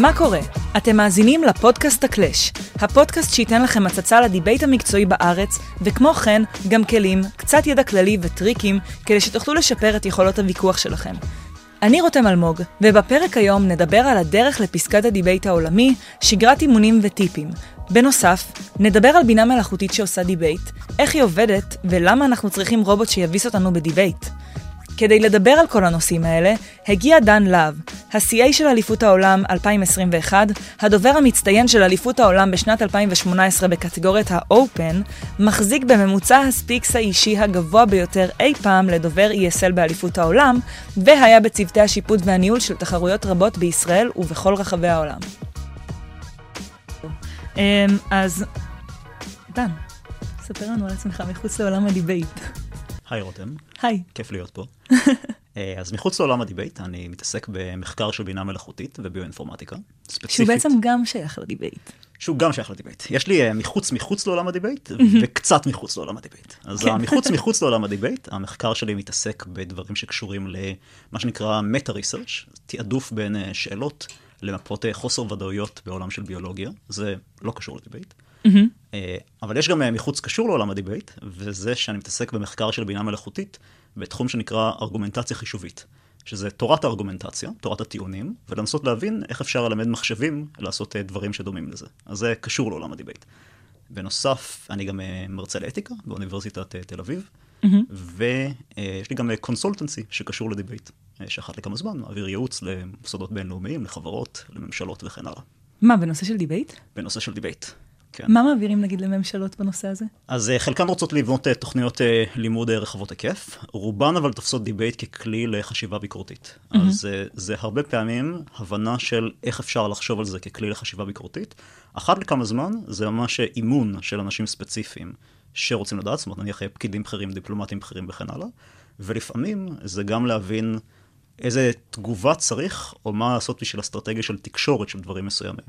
מה קורה? אתם מאזינים לפודקאסט הקלאש, הפודקאסט שייתן לכם הצצה לדיבייט המקצועי בארץ, וכמו כן, גם כלים, קצת ידע כללי וטריקים, כדי שתוכלו לשפר את יכולות הוויכוח שלכם. אני רותם אלמוג, ובפרק היום נדבר על הדרך לפסגת הדיבייט העולמי, שגרת אימונים וטיפים. בנוסף, נדבר על בינה מלאכותית שעושה דיבייט, איך היא עובדת, ולמה אנחנו צריכים רובוט שיביס אותנו בדיבייט. כדי לדבר על כל הנושאים האלה, הגיע דן להב, ה-CA של אליפות העולם 2021, הדובר המצטיין של אליפות העולם בשנת 2018 בקטגוריית ה-Open, מחזיק בממוצע ה speaks האישי הגבוה ביותר אי פעם לדובר ESL באליפות העולם, והיה בצוותי השיפוט והניהול של תחרויות רבות בישראל ובכל רחבי העולם. אמ, אז, דן, ספר לנו על עצמך מחוץ לעולם הדיבייט. היי רותם. היי. כיף להיות פה. אה, אז מחוץ לעולם הדיבייט, אני מתעסק במחקר של בינה מלאכותית וביואינפורמטיקה, ספציפית. שהוא בעצם גם שייך לדיבייט. שהוא גם שייך לדיבייט. יש לי uh, מחוץ מחוץ לעולם הדיבייט, וקצת מחוץ לעולם הדיבייט. אז כן. מחוץ מחוץ לעולם הדיבייט, המחקר שלי מתעסק בדברים שקשורים למה שנקרא meta-research, תעדוף בין uh, שאלות למפות חוסר ודאויות בעולם של ביולוגיה, זה לא קשור לדיבייט. Mm-hmm. אבל יש גם מחוץ קשור לעולם הדיבייט, וזה שאני מתעסק במחקר של בינה מלאכותית בתחום שנקרא ארגומנטציה חישובית, שזה תורת הארגומנטציה, תורת הטיעונים, ולנסות להבין איך אפשר ללמד מחשבים לעשות אה, דברים שדומים לזה. אז זה קשור לעולם הדיבייט. בנוסף, אני גם מרצה לאתיקה באוניברסיטת תל אביב, mm-hmm. ויש לי גם consultancy שקשור לדיבייט, שאחת לכמה זמן מעביר ייעוץ למוסדות בינלאומיים, לחברות, לממשלות וכן הלאה. מה, בנושא של דיבייט? בנושא של דיבייט. כן. מה מעבירים נגיד לממשלות בנושא הזה? אז uh, חלקן רוצות לבנות uh, תוכניות uh, לימוד רחבות היקף, רובן אבל תופסות דיבייט ככלי לחשיבה ביקורתית. Mm-hmm. אז זה הרבה פעמים הבנה של איך אפשר לחשוב על זה ככלי לחשיבה ביקורתית. אחת לכמה זמן זה ממש אימון של אנשים ספציפיים שרוצים לדעת, זאת אומרת נניח פקידים בכירים, דיפלומטים בכירים וכן הלאה, ולפעמים זה גם להבין איזה תגובה צריך, או מה לעשות בשביל אסטרטגיה של תקשורת של דברים מסוימים.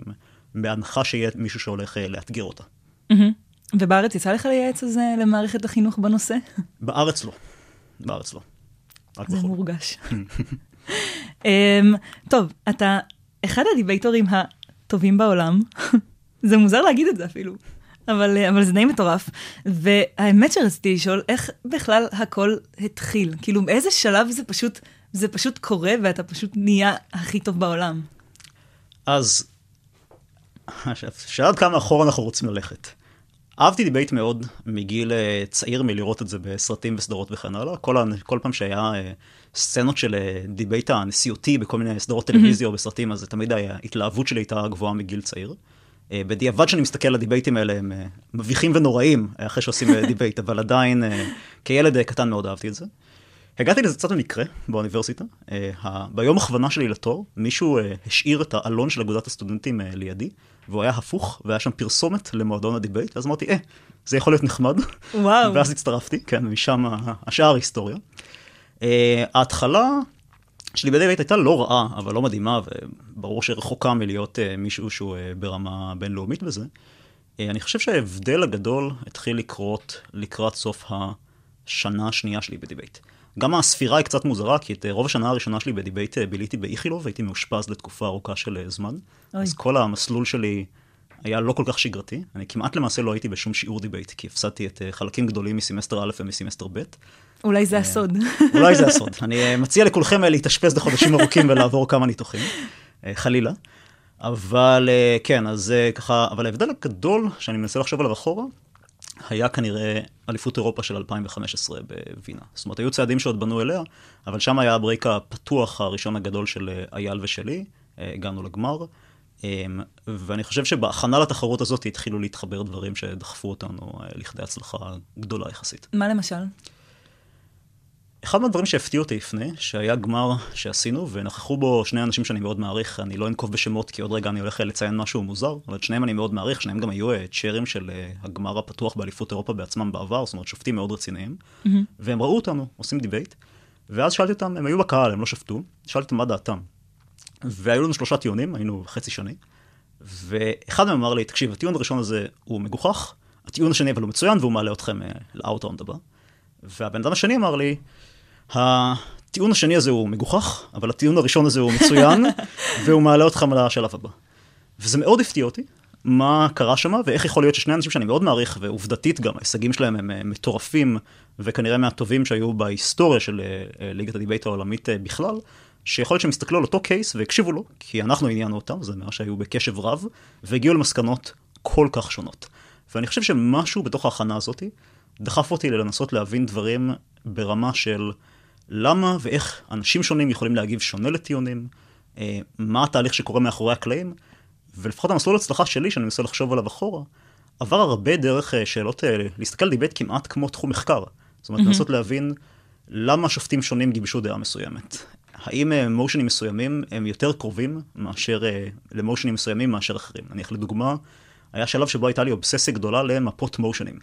בהנחה שיהיה מישהו שהולך אה, לאתגר אותה. ובארץ יצא לך לייעץ על זה למערכת החינוך בנושא? בארץ לא. בארץ לא. זה מורגש. אמ, טוב, אתה אחד הדיבייטורים הטובים בעולם. זה מוזר להגיד את זה אפילו, אבל, אה, אבל זה די מטורף. והאמת שרציתי לשאול, איך בכלל הכל התחיל? כאילו, באיזה שלב זה פשוט, זה פשוט קורה ואתה פשוט נהיה הכי טוב בעולם? אז שאלת כמה אחורה אנחנו רוצים ללכת. אהבתי דיבייט מאוד מגיל אה, צעיר מלראות את זה בסרטים וסדרות וכן הלאה. כל, כל פעם שהיה אה, סצנות של אה, דיבייט הנשיאותי בכל מיני סדרות טלוויזיה או בסרטים, אז תמיד ההתלהבות שלי הייתה גבוהה מגיל צעיר. בדיעבד שאני מסתכל על הדיבייטים האלה, הם מביכים ונוראים אחרי שעושים דיבייט, אבל עדיין כילד קטן מאוד אהבתי את זה. הגעתי לזה קצת במקרה באוניברסיטה. ביום הכוונה שלי לתואר, מישהו השאיר את העלון של אגודת הסטודנטים לידי. והוא היה הפוך, והיה שם פרסומת למועדון הדיבייט, ואז אמרתי, אה, זה יכול להיות נחמד. וואו. ואז הצטרפתי, כן, משם השאר היסטוריה. Uh, ההתחלה שלי בדיבייט הייתה לא רעה, אבל לא מדהימה, וברור שרחוקה מלהיות uh, מישהו שהוא uh, ברמה בינלאומית בזה. Uh, אני חושב שההבדל הגדול התחיל לקרות לקראת סוף השנה השנייה שלי בדיבייט. גם הספירה היא קצת מוזרה, כי את רוב השנה הראשונה שלי בדיבייט ביליתי באיכילוב, הייתי מאושפז לתקופה ארוכה של זמן. אוי. אז כל המסלול שלי היה לא כל כך שגרתי. אני כמעט למעשה לא הייתי בשום שיעור דיבייט, כי הפסדתי את חלקים גדולים מסמסטר א' ומסמסטר ב'. אולי זה הסוד. אולי זה הסוד. אני מציע לכולכם להתאשפז לחודשים ארוכים ולעבור כמה ניתוחים, חלילה. אבל כן, אז ככה, אבל ההבדל הגדול שאני מנסה לחשוב עליו אחורה, היה כנראה אליפות אירופה של 2015 בווינה. זאת אומרת, היו צעדים שעוד בנו אליה, אבל שם היה הברייק הפתוח הראשון הגדול של אה, אייל ושלי, אה, הגענו לגמר. אמ, ואני חושב שבהכנה לתחרות הזאת התחילו להתחבר דברים שדחפו אותנו אה, לכדי הצלחה גדולה יחסית. מה למשל? אחד מהדברים שהפתיעו אותי לפני, שהיה גמר שעשינו, ונכחו בו שני אנשים שאני מאוד מעריך, אני לא אנקוב בשמות, כי עוד רגע אני הולך לציין משהו מוזר, אבל את שניהם אני מאוד מעריך, שניהם גם היו אה, צ'רים של אה, הגמר הפתוח באליפות אירופה בעצמם בעבר, זאת אומרת שופטים מאוד רציניים, mm-hmm. והם ראו אותנו עושים דיבייט, ואז שאלתי אותם, הם היו בקהל, הם לא שפטו, שאלתי אותם מה דעתם. והיו לנו שלושה טיעונים, היינו חצי שני, ואחד מהם אמר לי, תקשיב, הטיעון הראשון הזה הוא מגוחך, הטיעון השני אבל הוא מצוין והוא מעלה אתכם לא outround הבא. והבן אדם השני אמר לי, הטיעון השני הזה הוא מגוחך, אבל הטיעון הראשון הזה הוא מצוין, והוא מעלה אותך לשלב הבא. וזה מאוד הפתיע אותי, מה קרה שם, ואיך יכול להיות ששני אנשים שאני מאוד מעריך, ועובדתית גם, ההישגים שלהם הם אה, מטורפים, וכנראה מהטובים שהיו בהיסטוריה של אה, ליגת הדיבייט העולמית בכלל, שיכול להיות שהם הסתכלו על אותו case והקשיבו לו, כי אנחנו עניינו אותם, זאת אומרת שהיו בקשב רב, והגיעו למסקנות כל כך שונות. ואני חושב שמשהו בתוך ההכנה הזאת דחף אותי לנסות להבין דברים ברמה של למה ואיך אנשים שונים יכולים להגיב שונה לטיעונים, אה, מה התהליך שקורה מאחורי הקלעים, ולפחות המסלול הצלחה שלי, שאני מנסה לחשוב עליו אחורה, עבר הרבה דרך אה, שאלות, אה, להסתכל על דיבייט כמעט כמו תחום מחקר. זאת אומרת, mm-hmm. לנסות להבין למה שופטים שונים גיבשו דעה מסוימת. האם motionים מסוימים הם יותר קרובים מאשר, ל motionים מסוימים מאשר אחרים. נניח לדוגמה, היה שלב שבו הייתה לי אובססיה גדולה למפות motionים,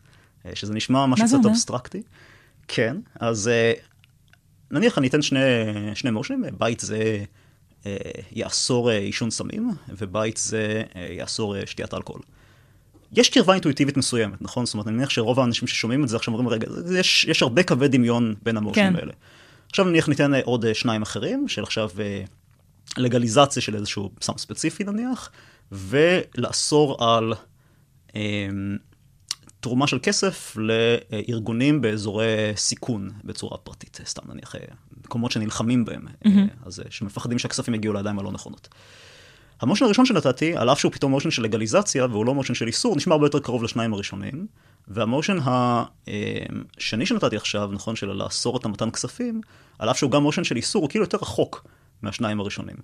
שזה נשמע משהו קצת אבסטרקטי. כן, אז נניח אני אתן שני, שני motionים, בית זה אה, יאסור אה, עישון סמים, ובית זה אה, יאסור אה, שתיית אלכוהול. יש קרבה אינטואיטיבית מסוימת, נכון? זאת אומרת, אני מניח שרוב האנשים ששומעים את זה עכשיו אומרים, רגע, יש, יש הרבה קווי דמיון בין המושנים כן. האלה. עכשיו נניח ניתן אה, עוד שניים אחרים, של עכשיו לגליזציה של איזשהו סם ספציפי נניח, ולאסור על... אה, תרומה של כסף לארגונים באזורי סיכון בצורה פרטית, סתם נניח מקומות שנלחמים בהם, mm-hmm. אז שמפחדים שהכספים יגיעו לידיים הלא נכונות. המושן הראשון שנתתי, על אף שהוא פתאום מושן של לגליזציה והוא לא מושן של איסור, נשמע הרבה יותר קרוב לשניים הראשונים. והמושן השני שנתתי עכשיו, נכון, של לאסור את המתן כספים, על אף שהוא גם מושן של איסור, הוא כאילו יותר רחוק מהשניים הראשונים.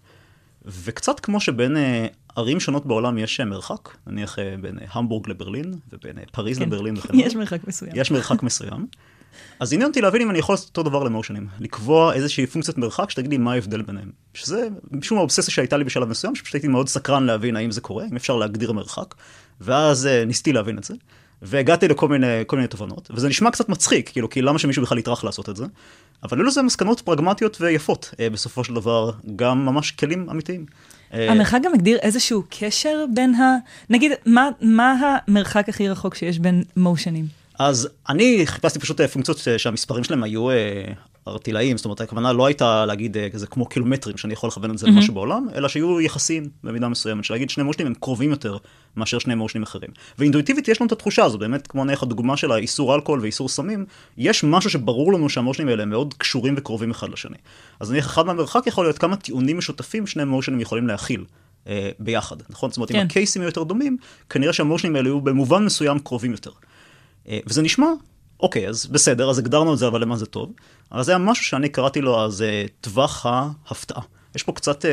וקצת כמו שבין אה, ערים שונות בעולם יש אה, מרחק, נניח אה, בין המבורג לברלין ובין פריז כן. לברלין וכן הלאה. יש מרחק מסוים. יש מרחק מסוים. אז עניין אותי להבין אם אני יכול לעשות אותו דבר למושנים, לקבוע איזושהי פונקציית מרחק שתגיד לי מה ההבדל ביניהם. שזה משום האובססיה שהייתה לי בשלב מסוים, שפשוט הייתי מאוד סקרן להבין האם זה קורה, אם אפשר להגדיר מרחק, ואז ניסיתי להבין את זה. והגעתי לכל מיני, מיני תובנות, וזה נשמע קצת מצחיק, כאילו, כי למה שמישהו בכלל יטרח לעשות את זה? אבל היו לזה מסקנות פרגמטיות ויפות, אה, בסופו של דבר, גם ממש כלים אמיתיים. אה, המרחק גם מגדיר איזשהו קשר בין ה... נגיד, מה, מה המרחק הכי רחוק שיש בין מושנים? אז אני חיפשתי פשוט אה, פונקציות שהמספרים שלהם היו ארטילאיים, זאת אומרת, הכוונה לא הייתה להגיד כזה כמו קילומטרים, שאני יכול לכוון את זה mm-hmm. למשהו בעולם, אלא שיהיו יחסים במידה מסוימת, שלהגיד שני מושנים הם קרובים יותר מאשר שני מושנים אחרים. ואינטואיטיבית יש לנו את התחושה הזו, באמת, כמו נניח הדוגמה של האיסור אלכוהול ואיסור סמים, יש משהו שברור לנו שהמושנים האלה הם מאוד קשורים וקרובים אחד לשני. אז נניח אחד מהמרחק יכול להיות כמה טיעונים משותפים שני מושנים יכולים להכיל. אה, ביחד, נכון? זאת אומרת, כן. אם הקייסים יותר דומים, כנראה שהמושנים האלה יהיו במובן מסוים קרובים יותר. אה, וזה נשמע אוקיי, אז בסדר, אז הגדרנו את זה, אבל למה זה טוב? אבל זה היה משהו שאני קראתי לו אז uh, טווח ההפתעה. יש פה קצת uh,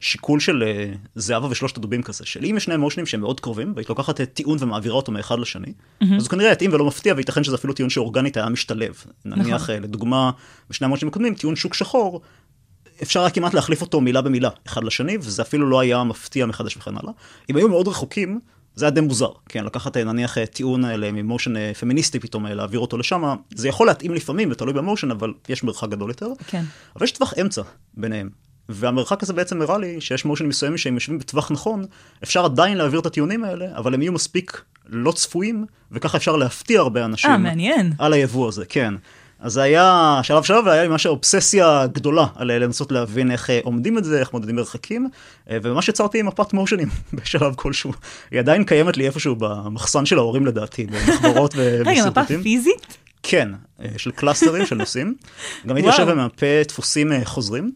שיקול של uh, זהבה ושלושת הדובים כזה, של אם יש שני מושנים שהם מאוד קרובים, והיית לוקחת את טיעון ומעבירה אותו מאחד לשני, mm-hmm. אז הוא כנראה יתאים ולא מפתיע, וייתכן שזה אפילו טיעון שאורגנית היה משתלב. נניח, נכון. uh, לדוגמה, בשני המושנים הקודמים, טיעון שוק שחור, אפשר היה כמעט להחליף אותו מילה במילה, אחד לשני, וזה אפילו לא היה מפתיע מחדש וכן הלאה. אם היו מאוד רחוקים, זה היה די מוזר, כן, לקחת נניח טיעון ממושן פמיניסטי פתאום, להעביר אותו לשם, זה יכול להתאים לפעמים ותלוי במושן, אבל יש מרחק גדול יותר. כן. אבל יש טווח אמצע ביניהם. והמרחק הזה בעצם הראה לי שיש מושנים מסוימים שהם יושבים בטווח נכון, אפשר עדיין להעביר את הטיעונים האלה, אבל הם יהיו מספיק לא צפויים, וככה אפשר להפתיע הרבה אנשים. אה, מעניין. על היבוא הזה, כן. אז זה היה שלב שלב, והיה לי ממש אובססיה גדולה על לנסות להבין איך אה, עומדים את זה, איך מודדים מרחקים, אה, וממש יצרתי מפת מושנים בשלב כלשהו. היא עדיין קיימת לי איפשהו במחסן של ההורים לדעתי, במחברות ובסרטוטים. רגע, מפה פיזית? כן, אה, של clusterים של נושאים. גם הייתי יושב וממפה דפוסים חוזרים.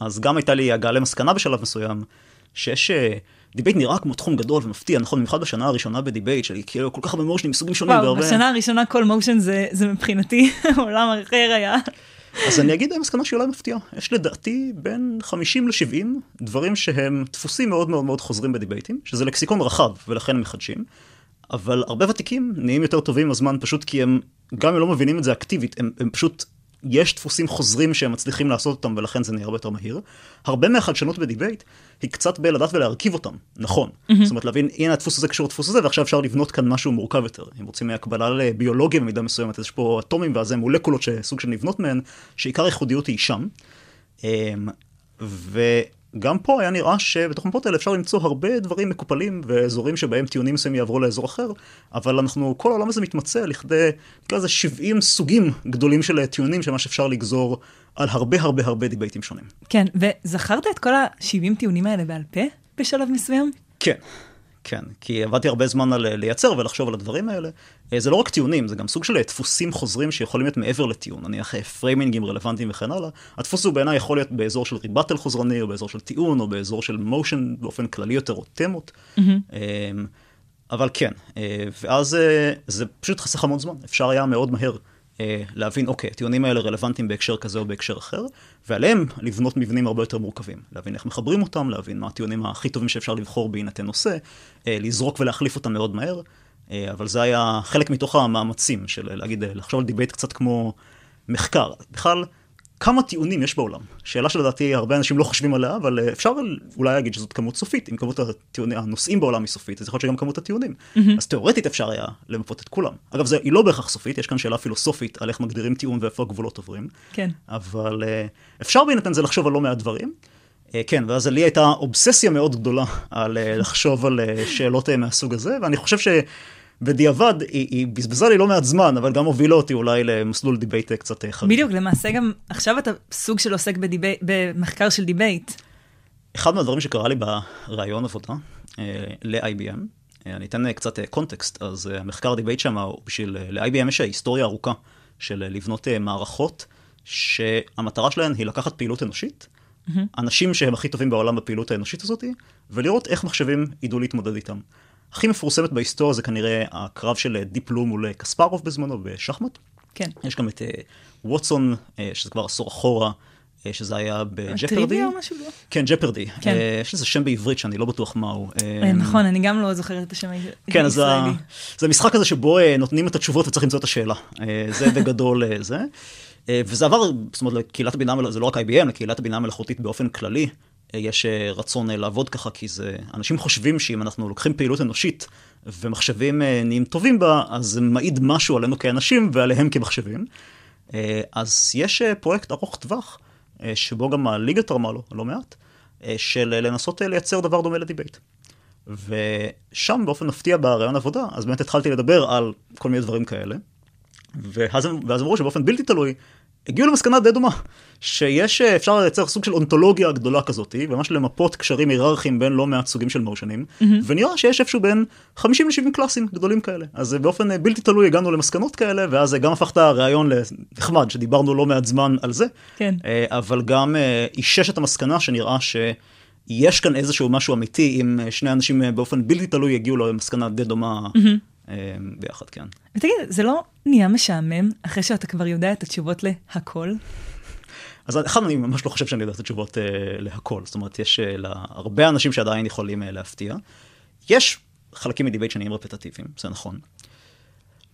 אז גם הייתה לי הגעה למסקנה בשלב מסוים, שיש... דיבייט נראה כמו תחום גדול ומפתיע, נכון? במיוחד בשנה הראשונה בדיבייט, שלי כאילו כל כך הרבה motionים מסוגים שונים. וואו, והרבה... בשנה הראשונה כל motion זה, זה מבחינתי עולם אחר היה. אז אני אגיד מסקנה שאולי מפתיעה. יש לדעתי בין 50 ל-70 דברים שהם דפוסים מאוד מאוד מאוד חוזרים בדיבייטים, שזה לקסיקון רחב ולכן הם מחדשים. אבל הרבה ותיקים נהיים יותר טובים עם הזמן פשוט כי הם, גם אם לא מבינים את זה אקטיבית, הם, הם פשוט יש דפוסים חוזרים שהם מצליחים לעשות אותם ולכן זה נהיה הרבה יותר מהיר. הרבה מהחדשנות בדיבייט היא קצת בלדעת ולהרכיב אותם, נכון. Mm-hmm. זאת אומרת להבין, הנה הדפוס הזה קשור לדפוס הזה ועכשיו אפשר לבנות כאן משהו מורכב יותר. אם רוצים הקבלה לביולוגיה במידה מסוימת, יש פה אטומים ואז הם מולקולות שסוג של לבנות מהן, שעיקר הייחודיות היא שם. אמ, ו... גם פה היה נראה שבתוך המפות האלה אפשר למצוא הרבה דברים מקופלים ואזורים שבהם טיעונים מסוימים יעברו לאזור אחר, אבל אנחנו, כל העולם הזה מתמצא לכדי, נקרא לזה 70 סוגים גדולים של טיעונים שממש אפשר לגזור על הרבה הרבה הרבה דיבייטים שונים. כן, וזכרת את כל ה-70 טיעונים האלה בעל פה בשלב מסוים? כן. כן, כי עבדתי הרבה זמן על לייצר ולחשוב על הדברים האלה. אה, זה לא רק טיעונים, זה גם סוג של דפוסים חוזרים שיכולים להיות מעבר לטיעון, נניח פריימינגים רלוונטיים וכן הלאה. הדפוס הוא בעיניי יכול להיות באזור של ריבטל חוזרני, או באזור של טיעון, או באזור של מושן באופן כללי יותר, או תמות. Mm-hmm. אבל כן, אה, ואז זה פשוט חסך המון זמן, אפשר היה מאוד מהר אה, להבין, אוקיי, הטיעונים האלה רלוונטיים בהקשר כזה או בהקשר אחר, ועליהם לבנות מבנים הרבה יותר מורכבים. להבין איך מחברים אותם, להבין מה הטיעונים הכי טובים שאפשר לבחור בהינתן נושא, אה, לזרוק ולהחליף אותם מאוד מהר, אה, אבל זה היה חלק מתוך המאמצים של להגיד, לחשוב על דיבייט קצת כמו מחקר. בכלל, כמה טיעונים יש בעולם? שאלה שלדעתי הרבה אנשים לא חושבים עליה, אבל אה, אפשר אולי להגיד שזאת כמות סופית. אם כמות הטיעונים, הנושאים בעולם היא סופית, אז יכול להיות שגם כמות הטיעונים. Mm-hmm. אז תאורטית אפשר היה למפות את כולם. אגב, זה, היא לא בהכרח סופית, יש כאן שאלה פילוסופית על איך מגדירים טיעון ואיפה הגבולות עוברים. כן. אבל אה, אפשר בהינתן זה לחשוב על לא מעט דברים. אה, כן, ואז לי הייתה אובססיה מאוד גדולה על לחשוב על שאלות מהסוג הזה, ואני חושב ש... בדיעבד, היא, היא בזבזה לי לא מעט זמן, אבל גם הובילה אותי אולי למסלול דיבייט קצת חריג. בדיוק, למעשה גם עכשיו אתה סוג של עוסק בדיבי, במחקר של דיבייט. אחד מהדברים שקרה לי בראיון עבודה אה, ל-IBM, אה, אני אתן קצת קונטקסט, אז אה, המחקר דיבייט שם הוא בשביל, ל-IBM יש היסטוריה ארוכה של לבנות מערכות, שהמטרה שלהן היא לקחת פעילות אנושית, mm-hmm. אנשים שהם הכי טובים בעולם בפעילות האנושית הזאת, ולראות איך מחשבים ידעו להתמודד איתם. הכי מפורסמת בהיסטוריה זה כנראה הקרב של Deep Blue מול קספרוב בזמנו בשחמט. כן. יש גם את uh, ווטסון, uh, שזה כבר עשור אחורה, uh, שזה היה בג'פרדי. טריוויה או משהו? כן, ג'פרדי. כן. Uh, יש לזה שם בעברית שאני לא בטוח מהו. Uh, נכון, אני גם לא זוכרת את השם הישראלי. כן, אז זה משחק כזה שבו uh, נותנים את התשובות וצריך למצוא את השאלה. Uh, זה בגדול uh, זה. Uh, וזה עבר, זאת אומרת, לקהילת הבינה, זה לא רק IBM, לקהילת הבינה המלאכותית באופן כללי. יש אה, רצון אה, לעבוד ככה, כי זה, אנשים חושבים שאם אנחנו לוקחים פעילות אנושית ומחשבים אה, נהיים טובים בה, אז זה מעיד משהו עלינו כאנשים ועליהם כמחשבים. אז יש פרויקט ארוך טווח, שבו גם הליגה תרמה לו לא מעט, של לנסות לייצר דבר דומה לדיבייט. ושם באופן מפתיע בראיון עבודה, אז באמת התחלתי לדבר על כל מיני דברים כאלה. ואז, ואז אמרו שבאופן בלתי תלוי, הגיעו למסקנה די דומה, שיש, אה, אפשר לייצר סוג של אונתולוגיה גדולה כזאת, ממש למפות קשרים היררכיים בין לא מעט סוגים של מושנים, mm-hmm. ונראה שיש איפשהו בין 50 ל-70 קלאסים גדולים כאלה. אז אה, באופן אה, בלתי תלוי הגענו למסקנות כאלה, ואז גם הפך את הרעיון לנחמד, שדיברנו לא מעט זמן על זה, כן. אבל גם אישש את המסקנה שנראה ש... יש כאן איזשהו משהו אמיתי, אם שני אנשים באופן בלתי תלוי יגיעו למסקנה די דומה mm-hmm. ביחד, כן. ותגיד, זה לא נהיה משעמם אחרי שאתה כבר יודע את התשובות להכל? אז אחד, אני ממש לא חושב שאני יודע את התשובות uh, להכל. זאת אומרת, יש uh, הרבה אנשים שעדיין יכולים uh, להפתיע. יש חלקים מדיבייט שנהיים רפטטיביים, זה נכון.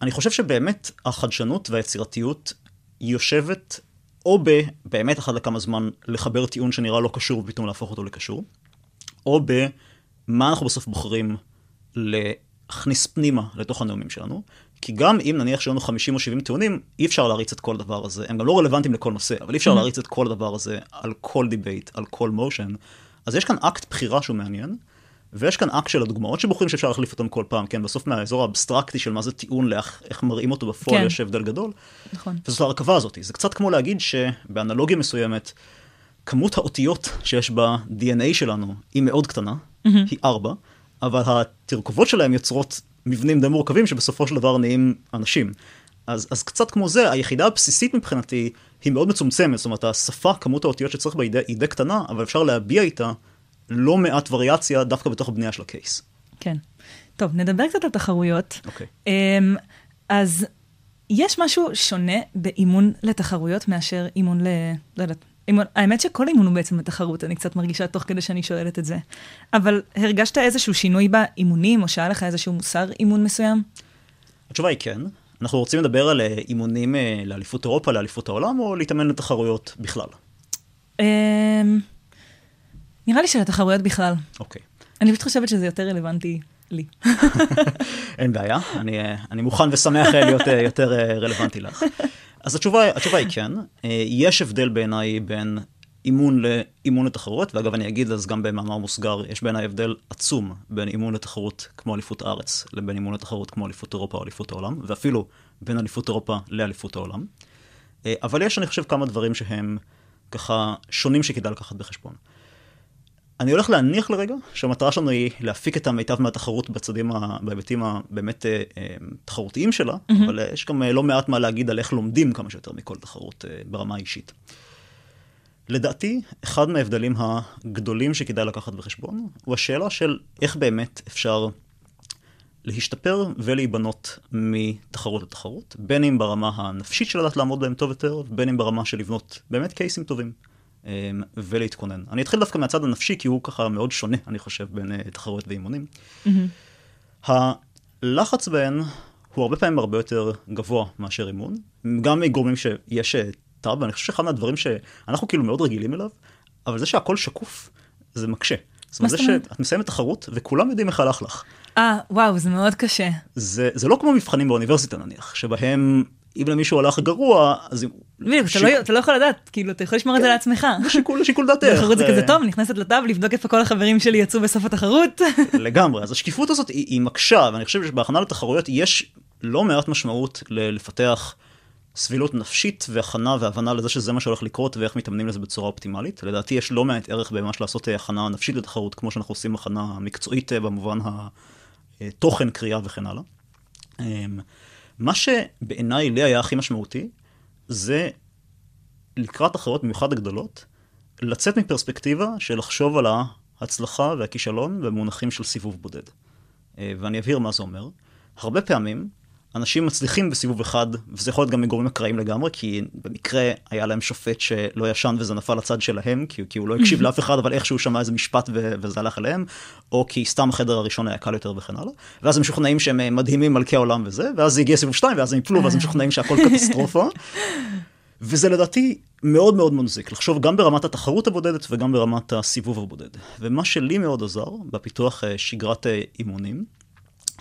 אני חושב שבאמת החדשנות והיצירתיות יושבת או באמת אחת לכמה זמן לחבר טיעון שנראה לא קשור ופתאום להפוך אותו לקשור, או במה אנחנו בסוף בוחרים להכניס פנימה לתוך הנאומים שלנו, כי גם אם נניח שיהיו לנו 50 או 70 טיעונים, אי אפשר להריץ את כל הדבר הזה, הם גם לא רלוונטיים לכל נושא, אבל אי אפשר. להריץ את כל הדבר הזה על כל דיבייט, על כל motion, אז יש כאן אקט בחירה שהוא מעניין, ויש כאן אקט של הדוגמאות שבוחרים שאפשר להחליף אותם כל פעם, כן, בסוף מהאזור האבסטרקטי של מה זה טיעון לאיך מראים אותו בפועל, כן. יש הבדל גדול. נכון. וזאת ההרכבה הזאת, זה קצת כמו להגיד שבאנלוגיה מסוימת, כמות האותיות שיש ב-DNA שלנו היא מאוד קטנה, mm-hmm. היא 4, אבל התרכובות שלהם יוצרות מבנים די מורכבים שבסופו של דבר נהיים אנשים. אז, אז קצת כמו זה, היחידה הבסיסית מבחינתי היא מאוד מצומצמת, זאת אומרת, השפה, כמות האותיות שצריך בה היא די קטנה, אבל אפשר להביע איתה לא מעט וריאציה דווקא בתוך הבנייה של הקייס. כן. טוב, נדבר קצת על תחרויות. אוקיי. Okay. אמ, אז יש משהו שונה באימון לתחרויות מאשר אימון ל... לא יודעת, אימון, האמת שכל אימון הוא בעצם התחרות, אני קצת מרגישה תוך כדי שאני שואלת את זה. אבל הרגשת איזשהו שינוי באימונים, או שהיה לך איזשהו מוסר אימון מסוים? התשובה היא כן. אנחנו רוצים לדבר על אה, אימונים אה, לאליפות אירופה, לאליפות העולם, או להתאמן לתחרויות בכלל? אמ, נראה לי שלתחרויות בכלל. אוקיי. אני פשוט חושבת שזה יותר רלוונטי לי. אין בעיה, אני, אה, אני מוכן ושמח להיות יותר רלוונטי לך. אז התשובה, התשובה היא כן. יש הבדל בעיניי בין אימון לאימון לתחרות, ואגב, אני אגיד אז גם במאמר מוסגר, יש בעיניי הבדל עצום בין אימון לתחרות כמו אליפות הארץ, לבין אימון לתחרות כמו אליפות אירופה או אליפות העולם, ואפילו בין אליפות אירופה לאליפות העולם. אה, אבל יש, אני חושב, כמה דברים שהם ככה שונים שכדאי לקחת בחשבון. אני הולך להניח לרגע שהמטרה שלנו היא להפיק את המיטב מהתחרות בצדדים, בהיבטים הבאמת אה, אה, תחרותיים שלה, mm-hmm. אבל יש גם לא מעט מה להגיד על איך לומדים כמה שיותר מכל תחרות ברמה האישית. לדעתי, אחד מההבדלים הגדולים שכדאי לקחת בחשבון, הוא השאלה של איך באמת אפשר להשתפר ולהיבנות מתחרות לתחרות, בין אם ברמה הנפשית של לדעת לעמוד בהם טוב יותר, בין אם ברמה של לבנות באמת קייסים טובים ולהתכונן. אני אתחיל דווקא מהצד הנפשי, כי הוא ככה מאוד שונה, אני חושב, בין אה, תחרות ואימונים. Mm-hmm. הלחץ בהן הוא הרבה פעמים הרבה יותר גבוה מאשר אימון, גם מגורמים שיש אה, טאב, ואני חושב שאחד מהדברים שאנחנו כאילו מאוד רגילים אליו, אבל זה שהכל שקוף, זה מקשה. זאת אומרת, זה שאת מסיימת תחרות וכולם יודעים איך הלך לך. אה, וואו, זה מאוד קשה. זה, זה לא כמו מבחנים באוניברסיטה נניח, שבהם אם למישהו הלך גרוע, אז... בדיוק, ש... אתה, לא, אתה לא יכול לדעת, כאילו, אתה יכול לשמור את זה כן, לעצמך. שיקול, שיקול דעתך. תחרות זה כזה טוב, נכנסת לטאב, לבדוק איפה כל החברים שלי יצאו בסוף התחרות. לגמרי, אז השקיפות הזאת היא, היא מקשה, ואני חושב שבהכנה לתחרויות יש לא מעט משמעות לפתח סבילות נפשית והכנה והבנה לזה שזה מה שהולך לקרות ואיך מתאמנים לזה בצורה אופטימלית. לדעתי יש לא מעט ערך בממש לעשות אה, הכנה נפשית לתחרות, כמו שאנחנו עושים הכנה מקצועית אה, במובן התוכן קריאה וכן הלאה. מה שבעיניי לי היה הכי משמעותי, זה לקראת תחרות, במיוחד הגדולות, לצאת מפרספקטיבה של לחשוב על ההצלחה והכישלון במונחים של סיבוב בודד. אה, ואני אבהיר מה זה אומר. הרבה פעמים אנשים מצליחים בסיבוב אחד, וזה יכול להיות גם מגורמים אקראיים לגמרי, כי במקרה היה להם שופט שלא ישן וזה נפל לצד שלהם, כי, כי הוא לא הקשיב לאף אחד, אבל איכשהו שמע איזה משפט ו- וזה הלך אליהם, או כי סתם החדר הראשון היה קל יותר וכן הלאה, ואז הם משוכנעים שהם אה, מדהימים מלכי העולם וזה, ואז זה הגיע סיבוב שתיים, ואז הם יפלו, ואז הם משוכנעים שהכל קטסטרופה. וזה לדעתי מאוד מאוד מנזיק, לחשוב גם ברמת התחרות הבודדת וגם ברמת הסיבוב הבודד. ומה שלי מאוד עזר בפיתוח אה, שגרת אה, אימונים,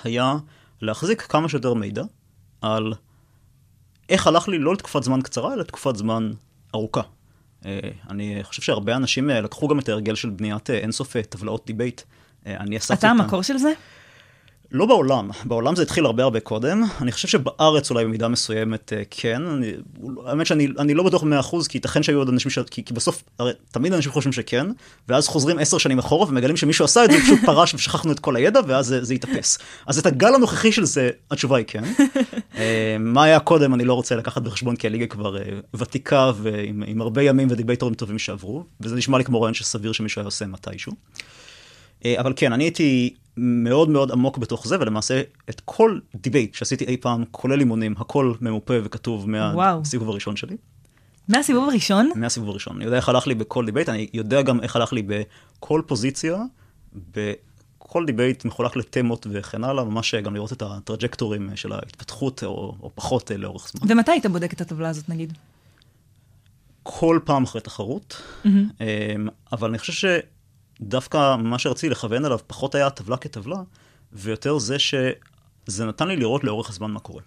היה להחזיק כמה שיותר מידע על איך הלך לי לא לתקופת זמן קצרה, אלא לתקופת זמן ארוכה. אה, אני חושב שהרבה אנשים אה, לקחו גם את ההרגל של בניית אה, אינסוף טבלאות דיבייט. אני אספתי אתה המקור של זה? לא בעולם, בעולם זה התחיל הרבה הרבה קודם. אני חושב שבארץ אולי במידה מסוימת אה, כן. אני, האמת שאני לא בטוח במאה אחוז, כי ייתכן שהיו עוד אנשים ש... כי, כי בסוף, הרי תמיד אנשים חושבים שכן, ואז חוזרים עשר שנים אחורה ומגלים שמישהו עשה את זה, פשוט פרש ושכחנו את כל הידע, ואז זה, זה יתאפס. אז את הגל הנוכחי של זה, התשובה היא כן. אה, מה היה קודם, אני לא רוצה לקחת בחשבון, כי הליגה כבר אה, ותיקה ועם הרבה ימים ודיבייטורים טובים שעברו, וזה נשמע לי כמו רעיון שסביר שמישהו היה עושה מתישהו. אבל כן, אני הייתי מאוד מאוד עמוק בתוך זה, ולמעשה את כל דיבייט שעשיתי אי פעם, כולל אימונים, הכל ממופה וכתוב מהסיבוב הראשון שלי. מהסיבוב הראשון? מהסיבוב הראשון. אני יודע איך הלך לי בכל דיבייט, אני יודע גם איך הלך לי בכל פוזיציה, בכל דיבייט מחולק לתמות וכן הלאה, ממש גם לראות את הטראג'קטורים של ההתפתחות, או, או פחות אה, לאורך זמן. ומתי היית בודק את הטבלה הזאת נגיד? כל פעם אחרי תחרות, mm-hmm. אבל אני חושב ש... דווקא מה שרציתי לכוון עליו פחות היה הטבלה כטבלה, ויותר זה שזה נתן לי לראות לאורך הזמן מה קורה.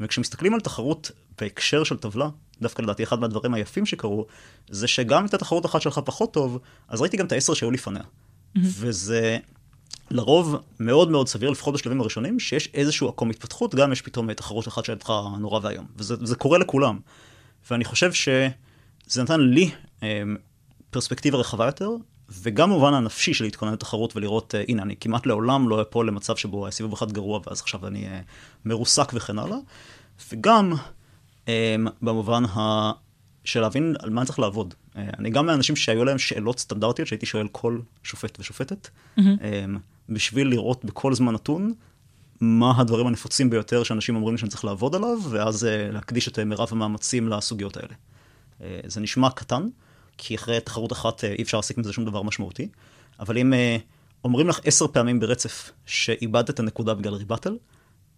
וכשמסתכלים על תחרות בהקשר של טבלה, דווקא לדעתי אחד מהדברים היפים שקרו, זה שגם אם הייתה תחרות אחת שלך פחות טוב, אז ראיתי גם את העשר שהיו לפניה. Mm-hmm. וזה לרוב מאוד מאוד סביר, לפחות בשלבים הראשונים, שיש איזשהו עקום התפתחות, גם יש פתאום תחרות אחת שהייתה נורא ואיום. וזה קורה לכולם. ואני חושב שזה נתן לי אה, פרספקטיבה רחבה יותר, וגם במובן הנפשי של להתכונן לתחרות ולראות, uh, הנה, אני כמעט לעולם לא אפול למצב שבו סיבוב אחד גרוע, ואז עכשיו אני uh, מרוסק וכן הלאה. וגם um, במובן ה... של להבין על מה אני צריך לעבוד. Uh, אני גם מהאנשים שהיו להם שאלות סטנדרטיות, שהייתי שואל כל שופט ושופטת, mm-hmm. um, בשביל לראות בכל זמן נתון מה הדברים הנפוצים ביותר שאנשים אומרים שאני צריך לעבוד עליו, ואז uh, להקדיש את מרב המאמצים לסוגיות האלה. Uh, זה נשמע קטן, כי אחרי תחרות אחת אה, אי אפשר להסיק מזה שום דבר משמעותי. אבל אם אה, אומרים לך עשר פעמים ברצף שאיבדת את הנקודה בגלל ריבטל,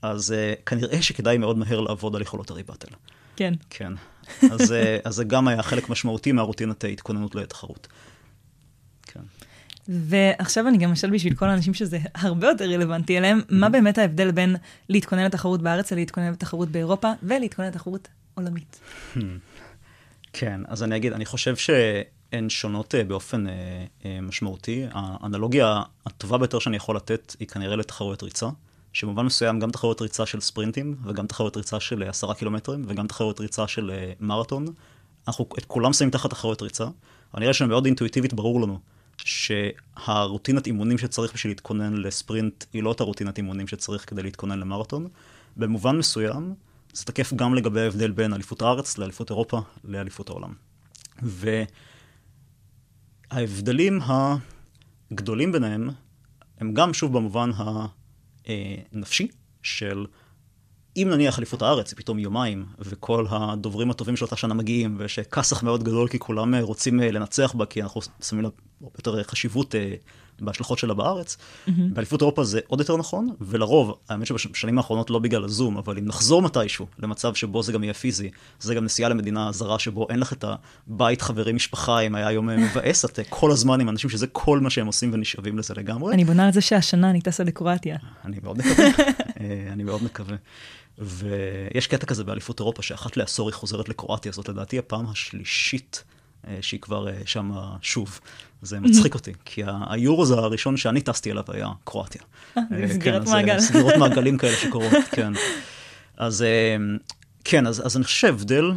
אז uh, כנראה שכדאי מאוד מהר לעבוד על יכולות הריבטל. כן. כן. אז, אז זה גם היה חלק משמעותי מהרוטינת ההתכוננות לתחרות. כן. ועכשיו אני גם אשאל בשביל כל האנשים שזה הרבה יותר רלוונטי אליהם, מה באמת ההבדל בין להתכונן לתחרות בארץ ללהתכונן לתחרות באירופה ולהתכונן לתחרות עולמית? כן, אז אני אגיד, אני חושב הן שונות אה, באופן אה, אה, משמעותי. האנלוגיה הטובה ביותר שאני יכול לתת היא כנראה לתחרויות ריצה, שבמובן מסוים גם תחרויות ריצה של ספרינטים, וגם תחרויות ריצה של עשרה קילומטרים, וגם תחרויות ריצה של מרתון. אנחנו את כולם שמים תחת תחרויות ריצה, אבל נראה שמאוד אינטואיטיבית ברור לנו שהרוטינת אימונים שצריך בשביל להתכונן לספרינט היא לא אותה רוטינת אימונים שצריך כדי להתכונן למרתון. במובן מסוים, זה תקף גם לגבי ההבדל בין אליפות הארץ לאליפות אירופה לאליפות העולם. וההבדלים הגדולים ביניהם הם גם שוב במובן הנפשי של אם נניח אליפות הארץ היא פתאום יומיים, וכל הדוברים הטובים של אותה שנה מגיעים, ויש כסח מאוד גדול כי כולם רוצים לנצח בה, כי אנחנו שמים לה יותר חשיבות אה, בהשלכות שלה בארץ. Mm-hmm. באליפות אירופה זה עוד יותר נכון, ולרוב, האמת שבשנים האחרונות לא בגלל הזום, אבל אם נחזור מתישהו למצב שבו זה גם יהיה פיזי, זה גם נסיעה למדינה זרה שבו אין לך את הבית, חברים, משפחה, אם היה יום מבאס, את כל הזמן עם אנשים שזה כל מה שהם עושים ונשאבים לזה לגמרי. אני בונה על זה שהשנה אני טסה לקרואטיה. אני מאוד מקווה, אה, אני מאוד מקווה. ויש קטע כזה באליפות אירופה, שאחת לעשור היא חוזרת לקרואטיה, זאת לדעתי הפעם השלישית אה, שהיא כבר אה, שם שוב. זה מצחיק אותי, כי היורו זה הראשון שאני טסתי אליו היה קרואטיה. אה, זה סגירת כן, מעגל. סגירות מעגלים כאלה שקורות, כן. אז כן, אז, אז אני חושב שההבדל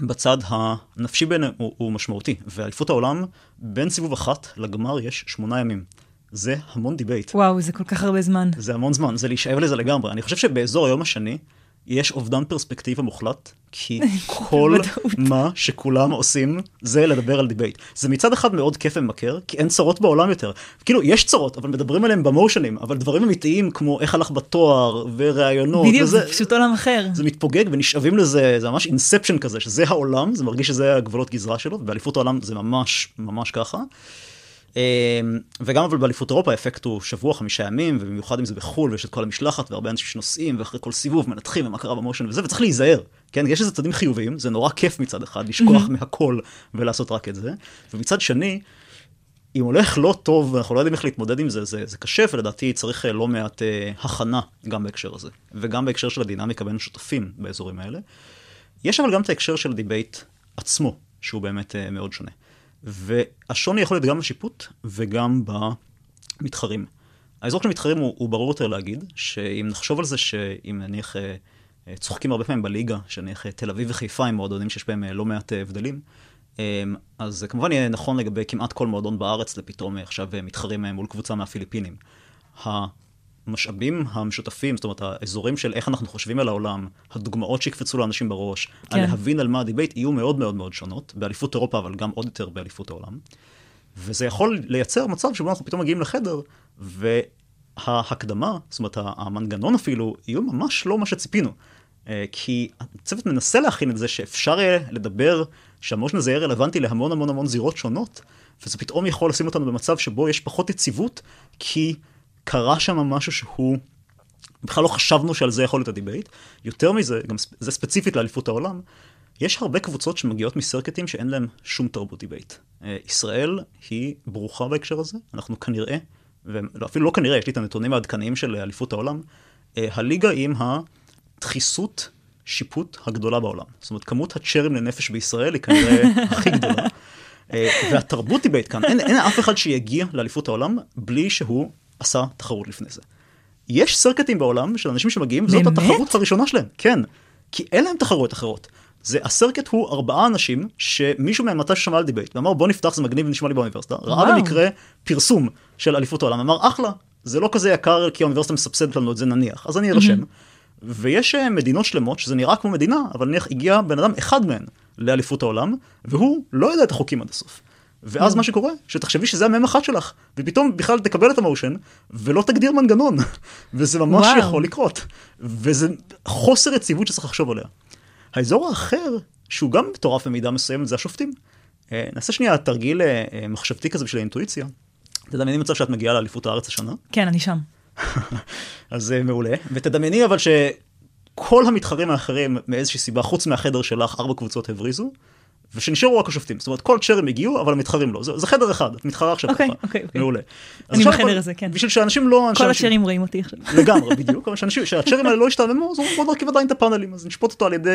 בצד הנפשי ביניהם הוא, הוא משמעותי, ואליפות העולם, בין סיבוב אחת לגמר יש שמונה ימים. זה המון דיבייט. וואו, זה כל כך הרבה זמן. זה המון זמן, זה להישאב לזה לגמרי. אני חושב שבאזור היום השני, יש אובדן פרספקטיבה מוחלט, כי כל מה שכולם עושים זה לדבר על דיבייט. זה מצד אחד מאוד כיף ומכר, כי אין צרות בעולם יותר. כאילו, יש צרות, אבל מדברים עליהם במושנים, אבל דברים אמיתיים כמו איך הלך בתואר, וראיונות, בדיוק, וזה, זה פשוט עולם אחר. זה מתפוגג ונשאבים לזה, זה ממש inception כזה, שזה העולם, זה מרגיש שזה הגבולות גזרה שלו, ובאליפות העולם זה ממש ממש ככה. אמ, וגם אבל באליפות אירופה האפקט הוא שבוע, חמישה ימים, ובמיוחד אם זה בחו"ל, ויש את כל המשלחת, והרבה אנשים שנוסעים, ואחרי כל סיבוב מנתחים ומה קרה ב motion וזה, וצריך להיזהר, כן? יש איזה צדדים חיוביים, זה נורא כיף מצד אחד, לשכוח mm-hmm. מהכל ולעשות רק את זה, ומצד שני, אם הולך לא טוב, ואנחנו לא יודעים איך להתמודד עם זה, זה, זה קשה, ולדעתי צריך אה, לא מעט אה, הכנה גם בהקשר הזה, וגם בהקשר של הדינמיקה בין שותפים באזורים האלה. יש אבל גם את ההקשר של דיבייט עצמו, שהוא באמת אה, מאוד שונה. והשוני יכול להיות גם בשיפוט וגם במתחרים. האזור של המתחרים הוא, הוא ברור יותר להגיד, שאם נחשוב על זה שאם נניח אה, אה, צוחקים הרבה פעמים בליגה, שנניח אה, תל אביב וחיפה הם מועדונים שיש בהם לא מעט הבדלים, אז זה כמובן יהיה נכון לגבי כמעט כל מועדון בארץ, לפתאום עכשיו מתחרים מול קבוצה מהפיליפינים. המשאבים המשותפים, זאת אומרת, האזורים של איך אנחנו חושבים על העולם, הדוגמאות שיקפצו לאנשים בראש, כן. להבין על מה הדיבייט, יהיו מאוד מאוד מאוד שונות, באליפות אירופה, אבל גם עוד יותר באליפות העולם. וזה יכול לייצר מצב שבו אנחנו פתאום מגיעים לחדר, וההקדמה, זאת אומרת, המנגנון אפילו, יהיו ממש לא מה שציפינו. אה, כי הצוות מנסה להכין את זה שאפשר יהיה לדבר, שה motion הזה יהיה רלוונטי להמון המון המון זירות שונות, וזה פתאום יכול לשים אותנו במצב שבו יש פחות יציבות, כי... קרה שם משהו שהוא, בכלל לא חשבנו שעל זה יכול להיות הדיבייט. יותר מזה, גם זה ספציפית לאליפות העולם, יש הרבה קבוצות שמגיעות מסרקטים שאין להם שום תרבות דיבייט. אה, ישראל היא ברוכה בהקשר הזה, אנחנו כנראה, ואפילו לא כנראה, יש לי את הנתונים העדכניים של אליפות העולם, אה, הליגה עם הדחיסות שיפוט הגדולה בעולם. זאת אומרת, כמות הצ'רים לנפש בישראל היא כנראה הכי גדולה. אה, והתרבות דיבייט כאן, אין, אין אף אחד שיגיע לאליפות העולם בלי שהוא עשה תחרות לפני זה. יש סרקטים בעולם של אנשים שמגיעים, וזאת באמת? התחרות הראשונה שלהם, כן. כי אין להם תחרויות אחרות. זה, ה circuit הוא ארבעה אנשים שמישהו מהם מתישהו שמע על דיבייט, ואמר בוא נפתח זה מגניב ונשמע לי באוניברסיטה, ראה במקרה פרסום של אליפות העולם, אמר אחלה, זה לא כזה יקר כי האוניברסיטה מסבסדת לנו את זה נניח, אז אני ארשם. Mm-hmm. ויש אה, מדינות שלמות שזה נראה כמו מדינה, אבל נניח הגיע בן אדם אחד מהן לאליפות העולם, והוא לא יודע את החוקים עד הסוף. ואז mm. מה שקורה, שתחשבי שזה המם אחת שלך, ופתאום בכלל תקבל את ה motion, ולא תגדיר מנגנון, וזה ממש וואו. יכול לקרות, וזה חוסר יציבות שצריך לחשוב עליה. האזור האחר, שהוא גם מטורף במידה מסוימת, זה השופטים. אה, נעשה שנייה תרגיל אה, מחשבתי כזה בשביל האינטואיציה. תדמייני מצב שאת מגיעה לאליפות הארץ השנה. כן, אני שם. אז אה, מעולה. ותדמייני אבל שכל המתחרים האחרים, מאיזושהי סיבה, חוץ מהחדר שלך, ארבע קבוצות הבריזו, ושנשארו רק השופטים. זאת אומרת, כל צ'רים הגיעו, אבל המתחרים לא. זה, זה חדר אחד, את מתחרה עכשיו אוקיי, ככה. אוקיי, אוקיי. מעולה. אני בחדר הזה, כן. בשביל שאנשים לא... כל הצ'רים רואים אותי עכשיו. לגמרי, בדיוק. אבל שאנשים, שהצ'רים האלה לא ישתעממו, אז בואו נרכיב עדיין את הפאנלים. אז נשפוט אותו על ידי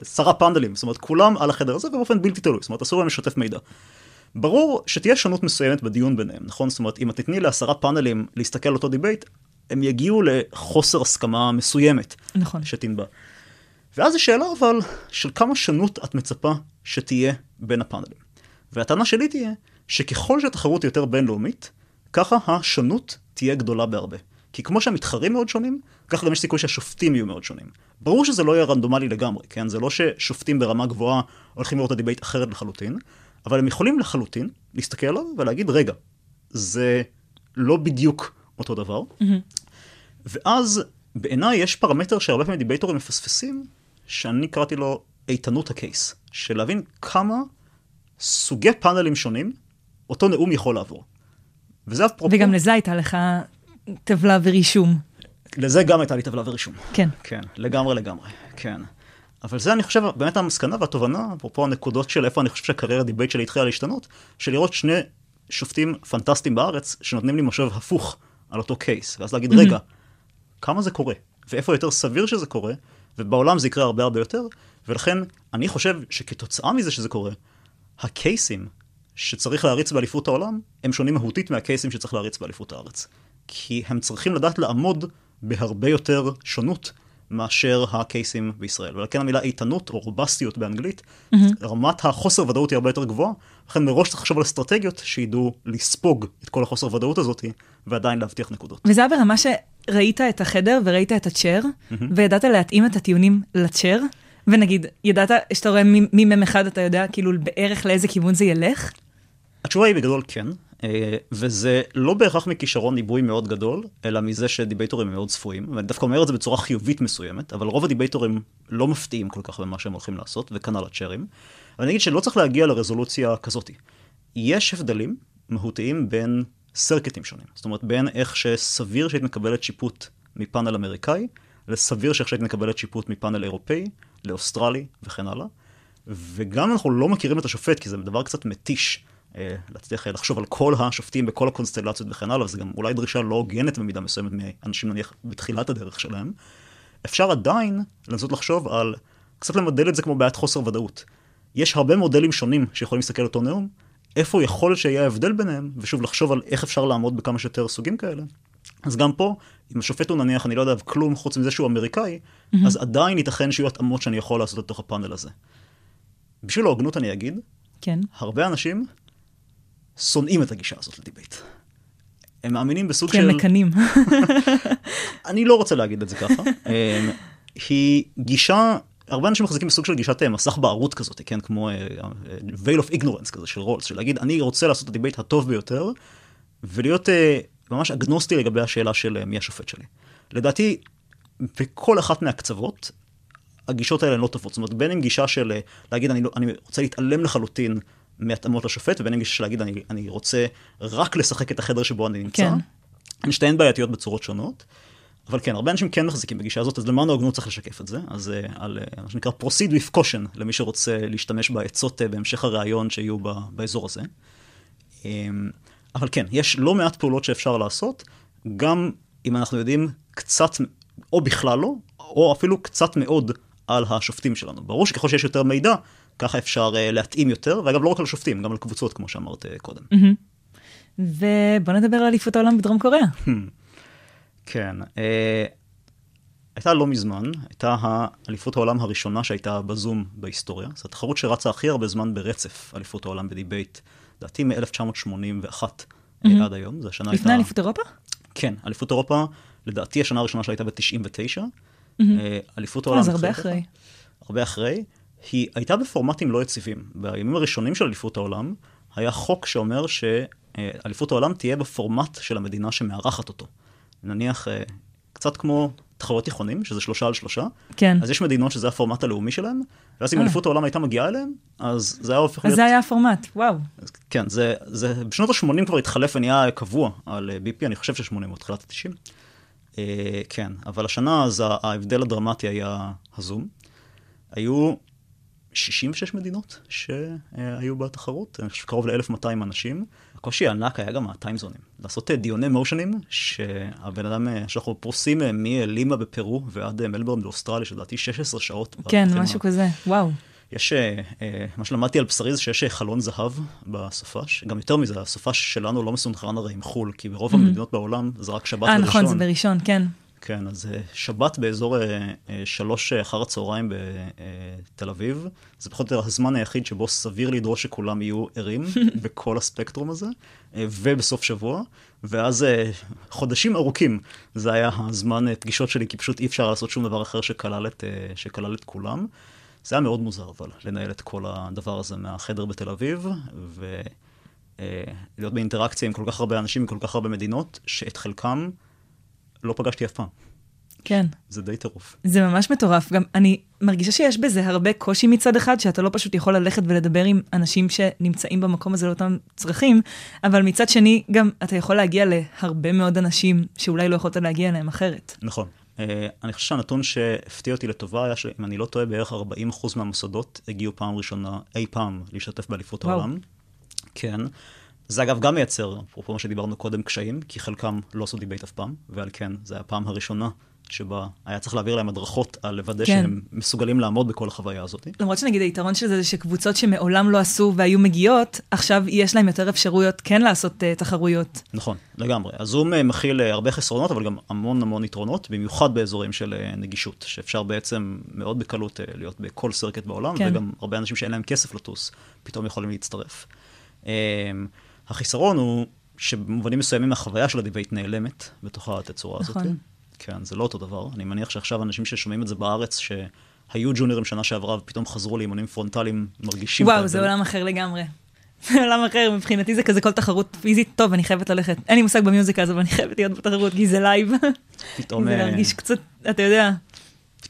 עשרה פאנלים. זאת אומרת, כולם על החדר הזה ובאופן בלתי תלוי. זאת אומרת, אסור להם לשתף מידע. ברור שתהיה שונות מסוימת בדיון ביניהם, נכון? זאת אומרת, אם את תתני לעשרה פאנלים להסתכל על אותו דיבייט, הם יגיעו לחוסר הסכמה מסוימת. נכון. שתנבע. ואז השאלה אבל, של כמה שונות את מצפה שתהיה בין הפאנלים. והטענה שלי תהיה, שככל שהתחרות יותר בינלאומית, ככה השונות תהיה גדולה בהרבה. כי כמו שהמתחרים מאוד שונים, ככה גם יש סיכוי שהשופטים יהיו מאוד שונים. ברור שזה לא יהיה רנדומלי לגמרי, כן? זה לא ששופטים ברמה גבוהה הולכים לראות את הדיבייט אחרת לחלוטין, אבל הם יכולים לחלוטין להסתכל עליו ולהגיד, רגע, זה לא בדיוק אותו דבר. Mm-hmm. ואז בעיניי יש פרמטר שהרבה פעמים דיבייטורים מפספסים, שאני קראתי לו איתנות ה case, של להבין כמה סוגי פאנלים שונים אותו נאום יכול לעבור. וזה אפרופו... וגם לזה הייתה לך טבלה ורישום. לזה גם הייתה לי טבלה ורישום. כן. כן, לגמרי לגמרי, כן. אבל זה אני חושב באמת המסקנה והתובנה, אפרופו הנקודות של איפה אני חושב שהקריירה דיבייט שלי התחילה להשתנות, של לראות שני שופטים פנטסטיים בארץ, שנותנים לי משוב הפוך על אותו case, ואז להגיד, mm-hmm. רגע, כמה זה קורה? ואיפה יותר סביר שזה קורה? ובעולם זה יקרה הרבה הרבה יותר, ולכן אני חושב שכתוצאה מזה שזה קורה, הקייסים שצריך להריץ באליפות העולם, הם שונים מהותית מהקייסים שצריך להריץ באליפות הארץ. כי הם צריכים לדעת לעמוד בהרבה יותר שונות מאשר הקייסים בישראל. ולכן המילה איתנות או רובסטיות באנגלית, mm-hmm. רמת החוסר ודאות היא הרבה יותר גבוהה, לכן מראש צריך לחשוב על אסטרטגיות שידעו לספוג את כל החוסר ודאות הזאת, ועדיין להבטיח נקודות. וזה היה ברמה שראית את החדר וראית את הצ'ר, mm-hmm. וידעת להתאים את הטיעונים לצ'ר, ונגיד, ידעת, שאתה רואה ממם אחד, אתה יודע כאילו בערך לאיזה כיוון זה ילך? התשובה היא בגדול כן. אה, וזה לא בהכרח מכישרון ניבוי מאוד גדול, אלא מזה שדיבייטורים הם מאוד צפויים, ואני דווקא אומר את זה בצורה חיובית מסוימת, אבל רוב הדיבייטורים לא מפתיעים כל כך במה שהם הולכים לעשות, וכנ"ל הצ'רים. אבל אני אגיד שלא צריך להגיע לרזולוציה כזאת. יש הבדלים מהותיים בין סרקטים שונים. זאת אומרת, בין איך שסביר שהיית מקבלת שיפוט מפאנל אמריקאי, לסביר שאיך שהיית מקבלת שיפוט מפאנל אירופאי, לאוסטרלי וכן הלאה. וגם אנחנו לא מכירים את השופט, כי זה דבר קצת מתיש. אה, להצליח לחשוב על כל השופטים בכל הקונסטלציות וכן הלאה, וזו גם אולי דרישה לא הוגנת במידה מסוימת מאנשים נניח בתחילת הדרך שלהם. אפשר עדיין לנסות לחשוב על, קצת למדל את זה כמו בעיית חוסר ודאות. יש הרבה מודלים שונים שיכולים להסתכל על אותו נאום, איפה יכול שיהיה ההבדל ביניהם, ושוב לחשוב על איך אפשר לעמוד בכמה שיותר סוגים כאלה. אז גם פה, אם השופט הוא נניח, אני לא יודע, כלום חוץ מזה שהוא אמריקאי, mm-hmm. אז עדיין ייתכן שיהיו התאמות שאני יכול לעשות לתוך הפאנל הזה. בשביל ההוגנות אני אגיד, כן. הרבה אנשים שונאים את הגישה הזאת לדיבייט. הם מאמינים בסוג של... כן, מקנאים. אני לא רוצה להגיד את זה ככה. אמ, היא גישה, הרבה אנשים מחזיקים בסוג של גישת אה, מסך בערות כזאת, כן, כמו uh, veil of ignorance כזה של רולס, של להגיד, אני רוצה לעשות את הדיבייט הטוב ביותר, ולהיות uh, ממש אגנוסטי לגבי השאלה של uh, מי השופט שלי. לדעתי, בכל אחת מהקצוות, הגישות האלה לא טובות. זאת אומרת, בין אם גישה של להגיד, אני, לא, אני רוצה להתעלם לחלוטין מהתאמות לשופט, ובין אם יש להגיד, אני, אני רוצה רק לשחק את החדר שבו אני נמצא. כן. הן שתיהן בעייתיות בצורות שונות. אבל כן, הרבה אנשים כן מחזיקים בגישה הזאת, אז למען ההוגנות צריך לשקף את זה. אז uh, על uh, מה שנקרא proceed with caution, למי שרוצה להשתמש בעצות uh, בהמשך הראיון שיהיו באזור הזה. Um, אבל כן, יש לא מעט פעולות שאפשר לעשות, גם אם אנחנו יודעים קצת, או בכלל לא, או אפילו קצת מאוד על השופטים שלנו. ברור שככל שיש יותר מידע, ככה אפשר להתאים יותר, ואגב, לא רק על שופטים, גם על קבוצות, כמו שאמרת קודם. ובוא נדבר על אליפות העולם בדרום קוריאה. כן. Uh, הייתה לא מזמן, הייתה האליפות העולם הראשונה שהייתה בזום בהיסטוריה. זו התחרות שרצה הכי הרבה זמן ברצף, אליפות העולם בדיבייט, לדעתי מ-1981 mm-hmm. עד היום. זו השנה הייתה... לפני אליפות אירופה? כן, אליפות אירופה, לדעתי השנה הראשונה שלה הייתה ב-99. Mm-hmm. אליפות העולם... אז הרבה אחרי. הרבה אחרי. היא הייתה בפורמטים לא יציבים. בימים הראשונים של אליפות העולם, היה חוק שאומר שאליפות העולם תהיה בפורמט של המדינה שמארחת אותו. נניח, אה, קצת כמו תחרויות תיכונים, שזה שלושה על שלושה. כן. אז יש מדינות שזה הפורמט הלאומי שלהם, ואז אם אה. אליפות העולם הייתה מגיעה אליהם, אז זה היה הופך להיות... אז זה היה הפורמט, וואו. כן, זה, זה בשנות ה-80 כבר התחלף ונהיה קבוע על אה, BP, אני חושב ש-80 או תחילת ה-90. כן, אבל השנה אז ההבדל הדרמטי היה הזום. היו 66 מדינות שהיו בתחרות, אני חושב קרוב ל-1200 אנשים. הקושי הענק היה גם הטיימזונים. לעשות אה, דיוני מושנים, שהבן אדם, אה, שאנחנו פרוסים אה, מלימה בפרו ועד מלבורן באוסטרליה, שלדעתי 16 שעות. כן, משהו ה... כזה, וואו. יש, מה שלמדתי על בשרי זה שיש חלון זהב בסופש. גם יותר מזה, הסופש שלנו לא מסונכרן הרי עם חו"ל, כי ברוב המדינות בעולם זה רק שבת וראשון. אה, נכון, זה בראשון, כן. כן, אז שבת באזור שלוש אחר הצהריים בתל אביב, זה פחות או יותר הזמן היחיד שבו סביר לדרוש שכולם יהיו ערים בכל הספקטרום הזה, ובסוף שבוע, ואז חודשים ארוכים זה היה הזמן פגישות שלי, כי פשוט אי אפשר לעשות שום דבר אחר שכלל את, שכלל את כולם. זה היה מאוד מוזר, אבל, לנהל את כל הדבר הזה מהחדר בתל אביב, ולהיות באינטראקציה עם כל כך הרבה אנשים מכל כך הרבה מדינות, שאת חלקם לא פגשתי אף פעם. כן. זה די טירוף. זה ממש מטורף. גם אני מרגישה שיש בזה הרבה קושי מצד אחד, שאתה לא פשוט יכול ללכת ולדבר עם אנשים שנמצאים במקום הזה לאותם צרכים, אבל מצד שני, גם אתה יכול להגיע להרבה מאוד אנשים שאולי לא יכולת להגיע אליהם אחרת. נכון. Uh, אני חושב שהנתון שהפתיע אותי לטובה היה שאם אני לא טועה, בערך 40% מהמוסדות הגיעו פעם ראשונה, אי פעם, להשתתף באליפות העולם. כן. זה אגב גם מייצר, אפרופו מה שדיברנו קודם, קשיים, כי חלקם לא עשו דיבייט אף פעם, ועל כן, זו הפעם הראשונה שבה היה צריך להעביר להם הדרכות על לוודא כן. שהם מסוגלים לעמוד בכל החוויה הזאת. למרות שנגיד היתרון של זה זה שקבוצות שמעולם לא עשו והיו מגיעות, עכשיו יש להם יותר אפשרויות כן לעשות uh, תחרויות. נכון, לגמרי. הזום uh, מכיל uh, הרבה חסרונות, אבל גם המון המון יתרונות, במיוחד באזורים של uh, נגישות, שאפשר בעצם מאוד בקלות uh, להיות בכל circuit בעולם, כן. וגם הרבה אנשים שאין להם כסף לטוס, פתאום יכולים להצטרף. Uh, החיסרון הוא שבמובנים מסוימים החוויה של הדיבייט נעלמת בתוך התצורה נכון. הזאת. כן, זה לא אותו דבר. אני מניח שעכשיו אנשים ששומעים את זה בארץ, שהיו ג'וניורים שנה שעברה ופתאום חזרו לאימונים פרונטליים, מרגישים... וואו, זה עולם אחר לגמרי. זה עולם אחר, מבחינתי זה כזה כל תחרות פיזית, טוב, אני חייבת ללכת. אין לי מושג במוזיקה הזו, אבל אני חייבת להיות בתחרות, כי זה לייב. פתאום... זה להרגיש קצת, אתה יודע,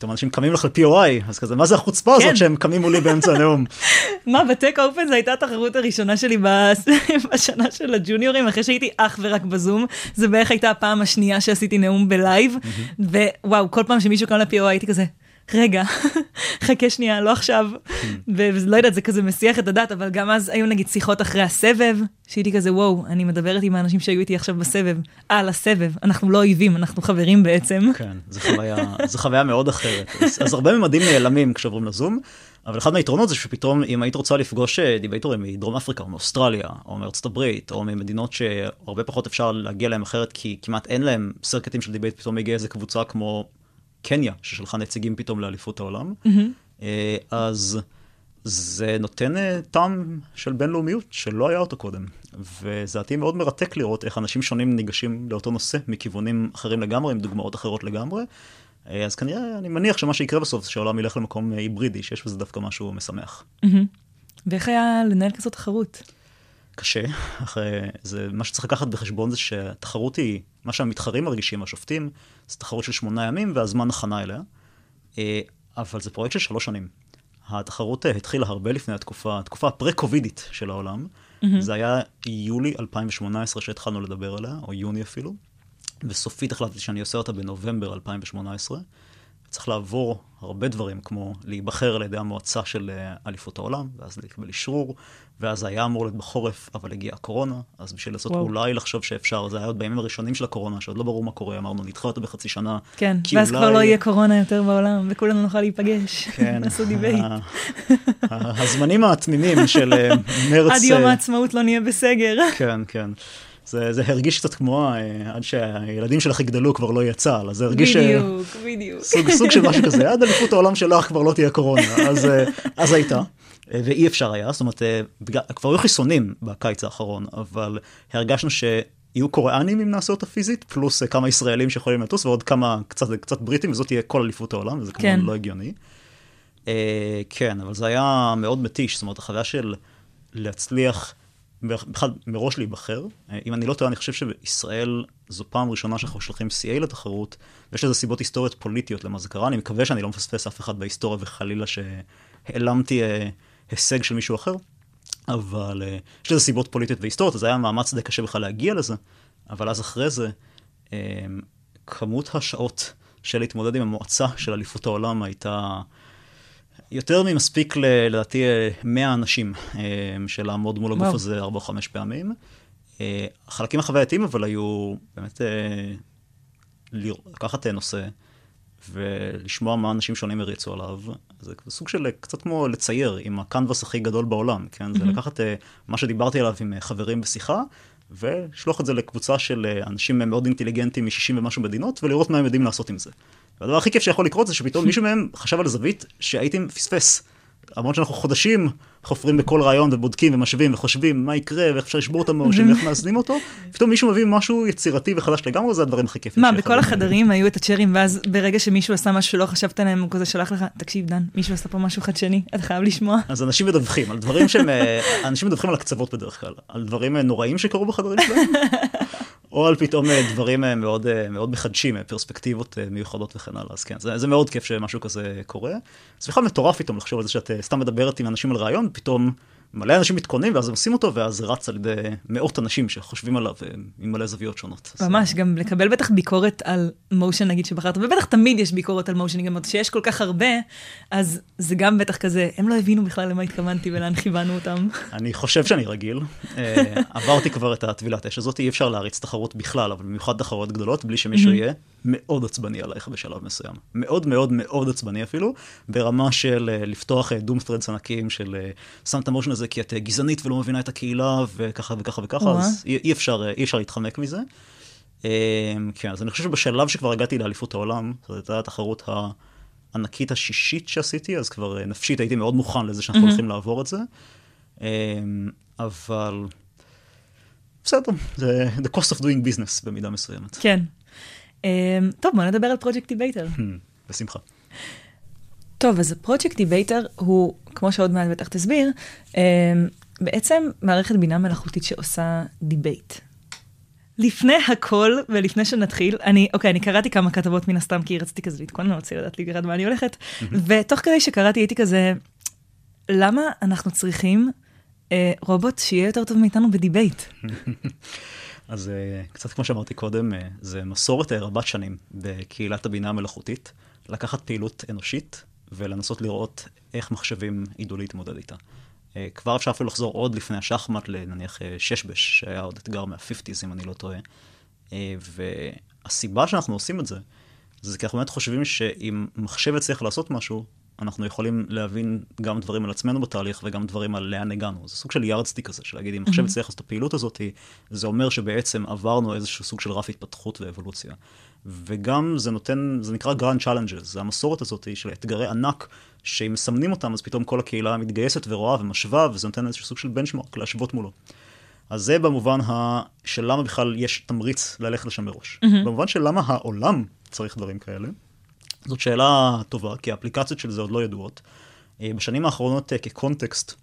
פתאום אנשים קמים לך ל-POI, אז כזה, מה זה החוצפה הזאת כן. שהם קמים מולי באמצע הנאום? מה, בטק אופן זו הייתה התחרות הראשונה שלי בשנה של הג'וניורים, אחרי שהייתי אך ורק בזום. זה בערך הייתה הפעם השנייה שעשיתי נאום בלייב, ווואו, כל פעם שמישהו קם ל-POI הייתי כזה, רגע, חכה שנייה, לא עכשיו. ולא יודעת, זה כזה מסיח את הדעת, אבל גם אז היו נגיד שיחות אחרי הסבב, שהייתי כזה, וואו, אני מדברת עם האנשים שהיו איתי עכשיו בסבב, על הסבב, אנחנו לא אויבים, אנחנו חברים בעצם. כן, זו חוויה, זו חוויה מאוד אחרת. אז, אז הרבה ממדים נעלמים כשעוברים לזום, אבל אחד מהיתרונות זה שפתאום, אם היית רוצה לפגוש אה, דיבייטורים מדרום אפריקה, או מאוסטרליה, או מארצות הברית, או ממדינות שהרבה פחות אפשר להגיע להם אחרת, כי כמעט אין להם circuits של דיבייט, פתאום מגיע איזה קבוצה כמו קניה, ששלחה נציגים פתאום לאליפות העולם. Mm-hmm. אז זה נותן אה, טעם של בינלאומיות שלא היה אותו קודם. וזה עתיד מאוד מרתק לראות איך אנשים שונים ניגשים לאותו נושא מכיוונים אחרים לגמרי, עם דוגמאות אחרות לגמרי. אה, אז כנראה, אני מניח שמה שיקרה בסוף זה שהעולם ילך למקום היברידי, שיש בזה דווקא משהו משמח. Mm-hmm. ואיך היה לנהל כזאת תחרות? קשה, אחרי, זה, מה שצריך לקחת בחשבון זה שהתחרות היא, מה שהמתחרים מרגישים, השופטים, זה תחרות של שמונה ימים והזמן הכנה אליה, אה, אבל זה פרויקט של שלוש שנים. התחרות אה, התחילה הרבה לפני התקופה, התקופה הפרה-קובידית של העולם. Mm-hmm. זה היה יולי 2018 שהתחלנו לדבר עליה, או יוני אפילו, וסופית החלטתי שאני עושה אותה בנובמבר 2018. צריך לעבור הרבה דברים, כמו להיבחר על ידי המועצה של אה, אליפות העולם, ואז לקבל אשרור, ואז היה אמור להיות בחורף, אבל הגיעה הקורונה, אז בשביל לעשות וואו. אולי לחשוב שאפשר, זה היה עוד בימים הראשונים של הקורונה, שעוד לא ברור מה קורה, אמרנו, נדחה אותו בחצי שנה. כן, ואז אולי... כבר לא יהיה קורונה יותר בעולם, וכולנו נוכל להיפגש, כן, נעשה דיבייט. הזמנים התמימים של אה, מרץ... עד יום אה, העצמאות לא נהיה בסגר. כן, כן. זה, זה הרגיש קצת כמו אה, עד שהילדים שלך יגדלו כבר לא יהיה צה"ל, אז זה הרגיש... בדיוק, בדיוק. סוג, סוג של משהו כזה, עד אליפות העולם שלך כבר לא תהיה קורונה, אז, אז הייתה. ואי אפשר היה, זאת אומרת, כבר היו חיסונים בקיץ האחרון, אבל הרגשנו שיהיו קוריאנים אם נעשה אותה פיזית, פלוס כמה ישראלים שיכולים לטוס, ועוד כמה, קצת, קצת בריטים, וזאת תהיה כל אליפות העולם, וזה כמובן כן. לא הגיוני. כן, אבל זה היה מאוד מתיש, זאת אומרת, החוויה של להצליח... בכלל מראש להיבחר. אה, אם אני לא טועה, אני חושב שבישראל זו פעם ראשונה שאנחנו שולחים CA לתחרות, ויש לזה סיבות היסטוריות פוליטיות למה זה קרה. אני מקווה שאני לא מפספס אף אחד בהיסטוריה וחלילה שהעלמתי אה, הישג של מישהו אחר, אבל אה, יש לזה סיבות פוליטיות והיסטוריות, אז היה מאמץ די קשה בכלל להגיע לזה, אבל אז אחרי זה, אה, כמות השעות של להתמודד עם המועצה של אליפות העולם הייתה... יותר ממספיק לדעתי 100 אנשים אה, של לעמוד מול הגוף הזה ארבע או חמש פעמים. אה, החלקים החווייתיים אבל היו באמת אה, לקחת נושא ולשמוע מה אנשים שונים הריצו עליו. זה סוג של קצת כמו לצייר עם הקנבס הכי גדול בעולם, כן? זה לקחת uh, מה שדיברתי עליו עם uh, חברים בשיחה, ולשלוח את זה לקבוצה של uh, אנשים מאוד אינטליגנטים מ-60 ומשהו מדינות, ולראות מה הם יודעים לעשות עם זה. והדבר הכי כיף שיכול לקרות זה שפתאום מישהו מהם חשב על זווית שהייתי מפספס. למרות שאנחנו חודשים חופרים בכל רעיון ובודקים ומשווים וחושבים מה יקרה ואיך אפשר לשבור את המושן ואיך מאזנים אותו, פתאום מישהו מביא משהו יצירתי וחדש לגמרי, זה הדברים הכי כיפים. מה, בכל החדרים היו את הצ'רים, ואז ברגע שמישהו עשה משהו שלא חשבת עליהם, הוא כזה שלח לך, תקשיב דן, מישהו עשה פה משהו חדשני, אתה חייב לשמוע. אז אנשים מדווחים על דברים שהם, אה, אנשים מדווחים על הקצוות בדרך כלל, על דברים אה, נוראים שקרו בחדרים שלהם, או על פתאום אה, דברים אה, מאוד, אה, מאוד מחדשים, פרספקטיבות מיוחדות וכן הלאה. אז כן, זה, זה מאוד כיף שמשהו כזה קורה. זה בכלל מטורף פתאום לחשוב על זה שאת סתם מדברת עם אנשים על רעיון, פתאום מלא אנשים מתכוננים ואז הם עושים אותו, ואז זה רץ על ידי מאות אנשים שחושבים עליו עם מלא זוויות שונות. ממש, אז... גם לקבל בטח ביקורת על מושן נגיד שבחרת, ובטח תמיד יש ביקורת על מושן, גם שיש כל כך הרבה, אז זה גם בטח כזה, הם לא הבינו בכלל למה התכוונתי ולאן כיוונו אותם. אני חושב שאני רגיל. עברתי כבר את הטבילת אש הזאת, אי אפשר להריץ תחרות בכלל, אבל במיוחד תחרות גדולות, בלי שמישהו יהיה מאוד עצבני עלייך בשלב מסוים. מאוד מאוד מאוד עצבני אפילו, ברמה של uh, לפתוח דום ת'רדס ענקים של uh, שם את המושן הזה כי את uh, גזענית ולא מבינה את הקהילה וככה וככה וככה, אז אי, אי, אפשר, אי אפשר להתחמק מזה. Uh, כן, אז אני חושב שבשלב שכבר הגעתי לאליפות העולם, זאת הייתה התחרות הענקית השישית שעשיתי, אז כבר נפשית הייתי מאוד מוכן לזה שאנחנו mm-hmm. הולכים לעבור את זה. Uh, אבל... בסדר, זה the cost of doing business במידה מסוימת. כן. אמ, טוב, בוא נדבר על פרויקט דיבייטר. Hmm, בשמחה. טוב, אז פרויקט דיבייטר הוא, כמו שעוד מעט בטח תסביר, אמ, בעצם מערכת בינה מלאכותית שעושה דיבייט. לפני הכל, ולפני שנתחיל, אני, אוקיי, אני קראתי כמה כתבות מן הסתם, כי רציתי כזה להתכונן, אני רוצה לדעת לקראת מה אני הולכת, ותוך כדי שקראתי הייתי כזה, למה אנחנו צריכים אה, רובוט שיהיה יותר טוב מאיתנו בדיבייט? אז אה, קצת כמו שאמרתי קודם, אה, זה מסורת רבת שנים בקהילת הבינה המלאכותית, לקחת פעילות אנושית ולנסות לראות איך מחשבים ידעו להתמודד איתה. אה, כבר אפשר אפילו לחזור עוד לפני השחמט לנניח ששבש, שהיה עוד אתגר מה-50's אם אני לא טועה. והסיבה שאנחנו עושים את זה, זה כי אנחנו באמת חושבים שאם מחשב יצליח לעשות משהו, אנחנו יכולים להבין גם דברים על עצמנו בתהליך וגם דברים על לאן הגענו. זה סוג של yardstick כזה, של להגיד, אם עכשיו הצליח לעשות את הפעילות הזאת, זה אומר שבעצם עברנו איזשהו סוג של רף התפתחות ואבולוציה. וגם זה נותן, זה נקרא grand challenges, זה המסורת הזאת של אתגרי ענק, שאם מסמנים אותם, אז פתאום כל הקהילה מתגייסת ורואה ומשווה, וזה נותן איזשהו סוג של benchmark להשוות מולו. אז זה במובן ה... של למה בכלל יש תמריץ ללכת לשם מראש. Mm-hmm. במובן של למה העולם צריך דברים כאלה. זאת שאלה טובה, כי האפליקציות של זה עוד לא ידועות. אה, בשנים האחרונות, אה, כקונטקסט,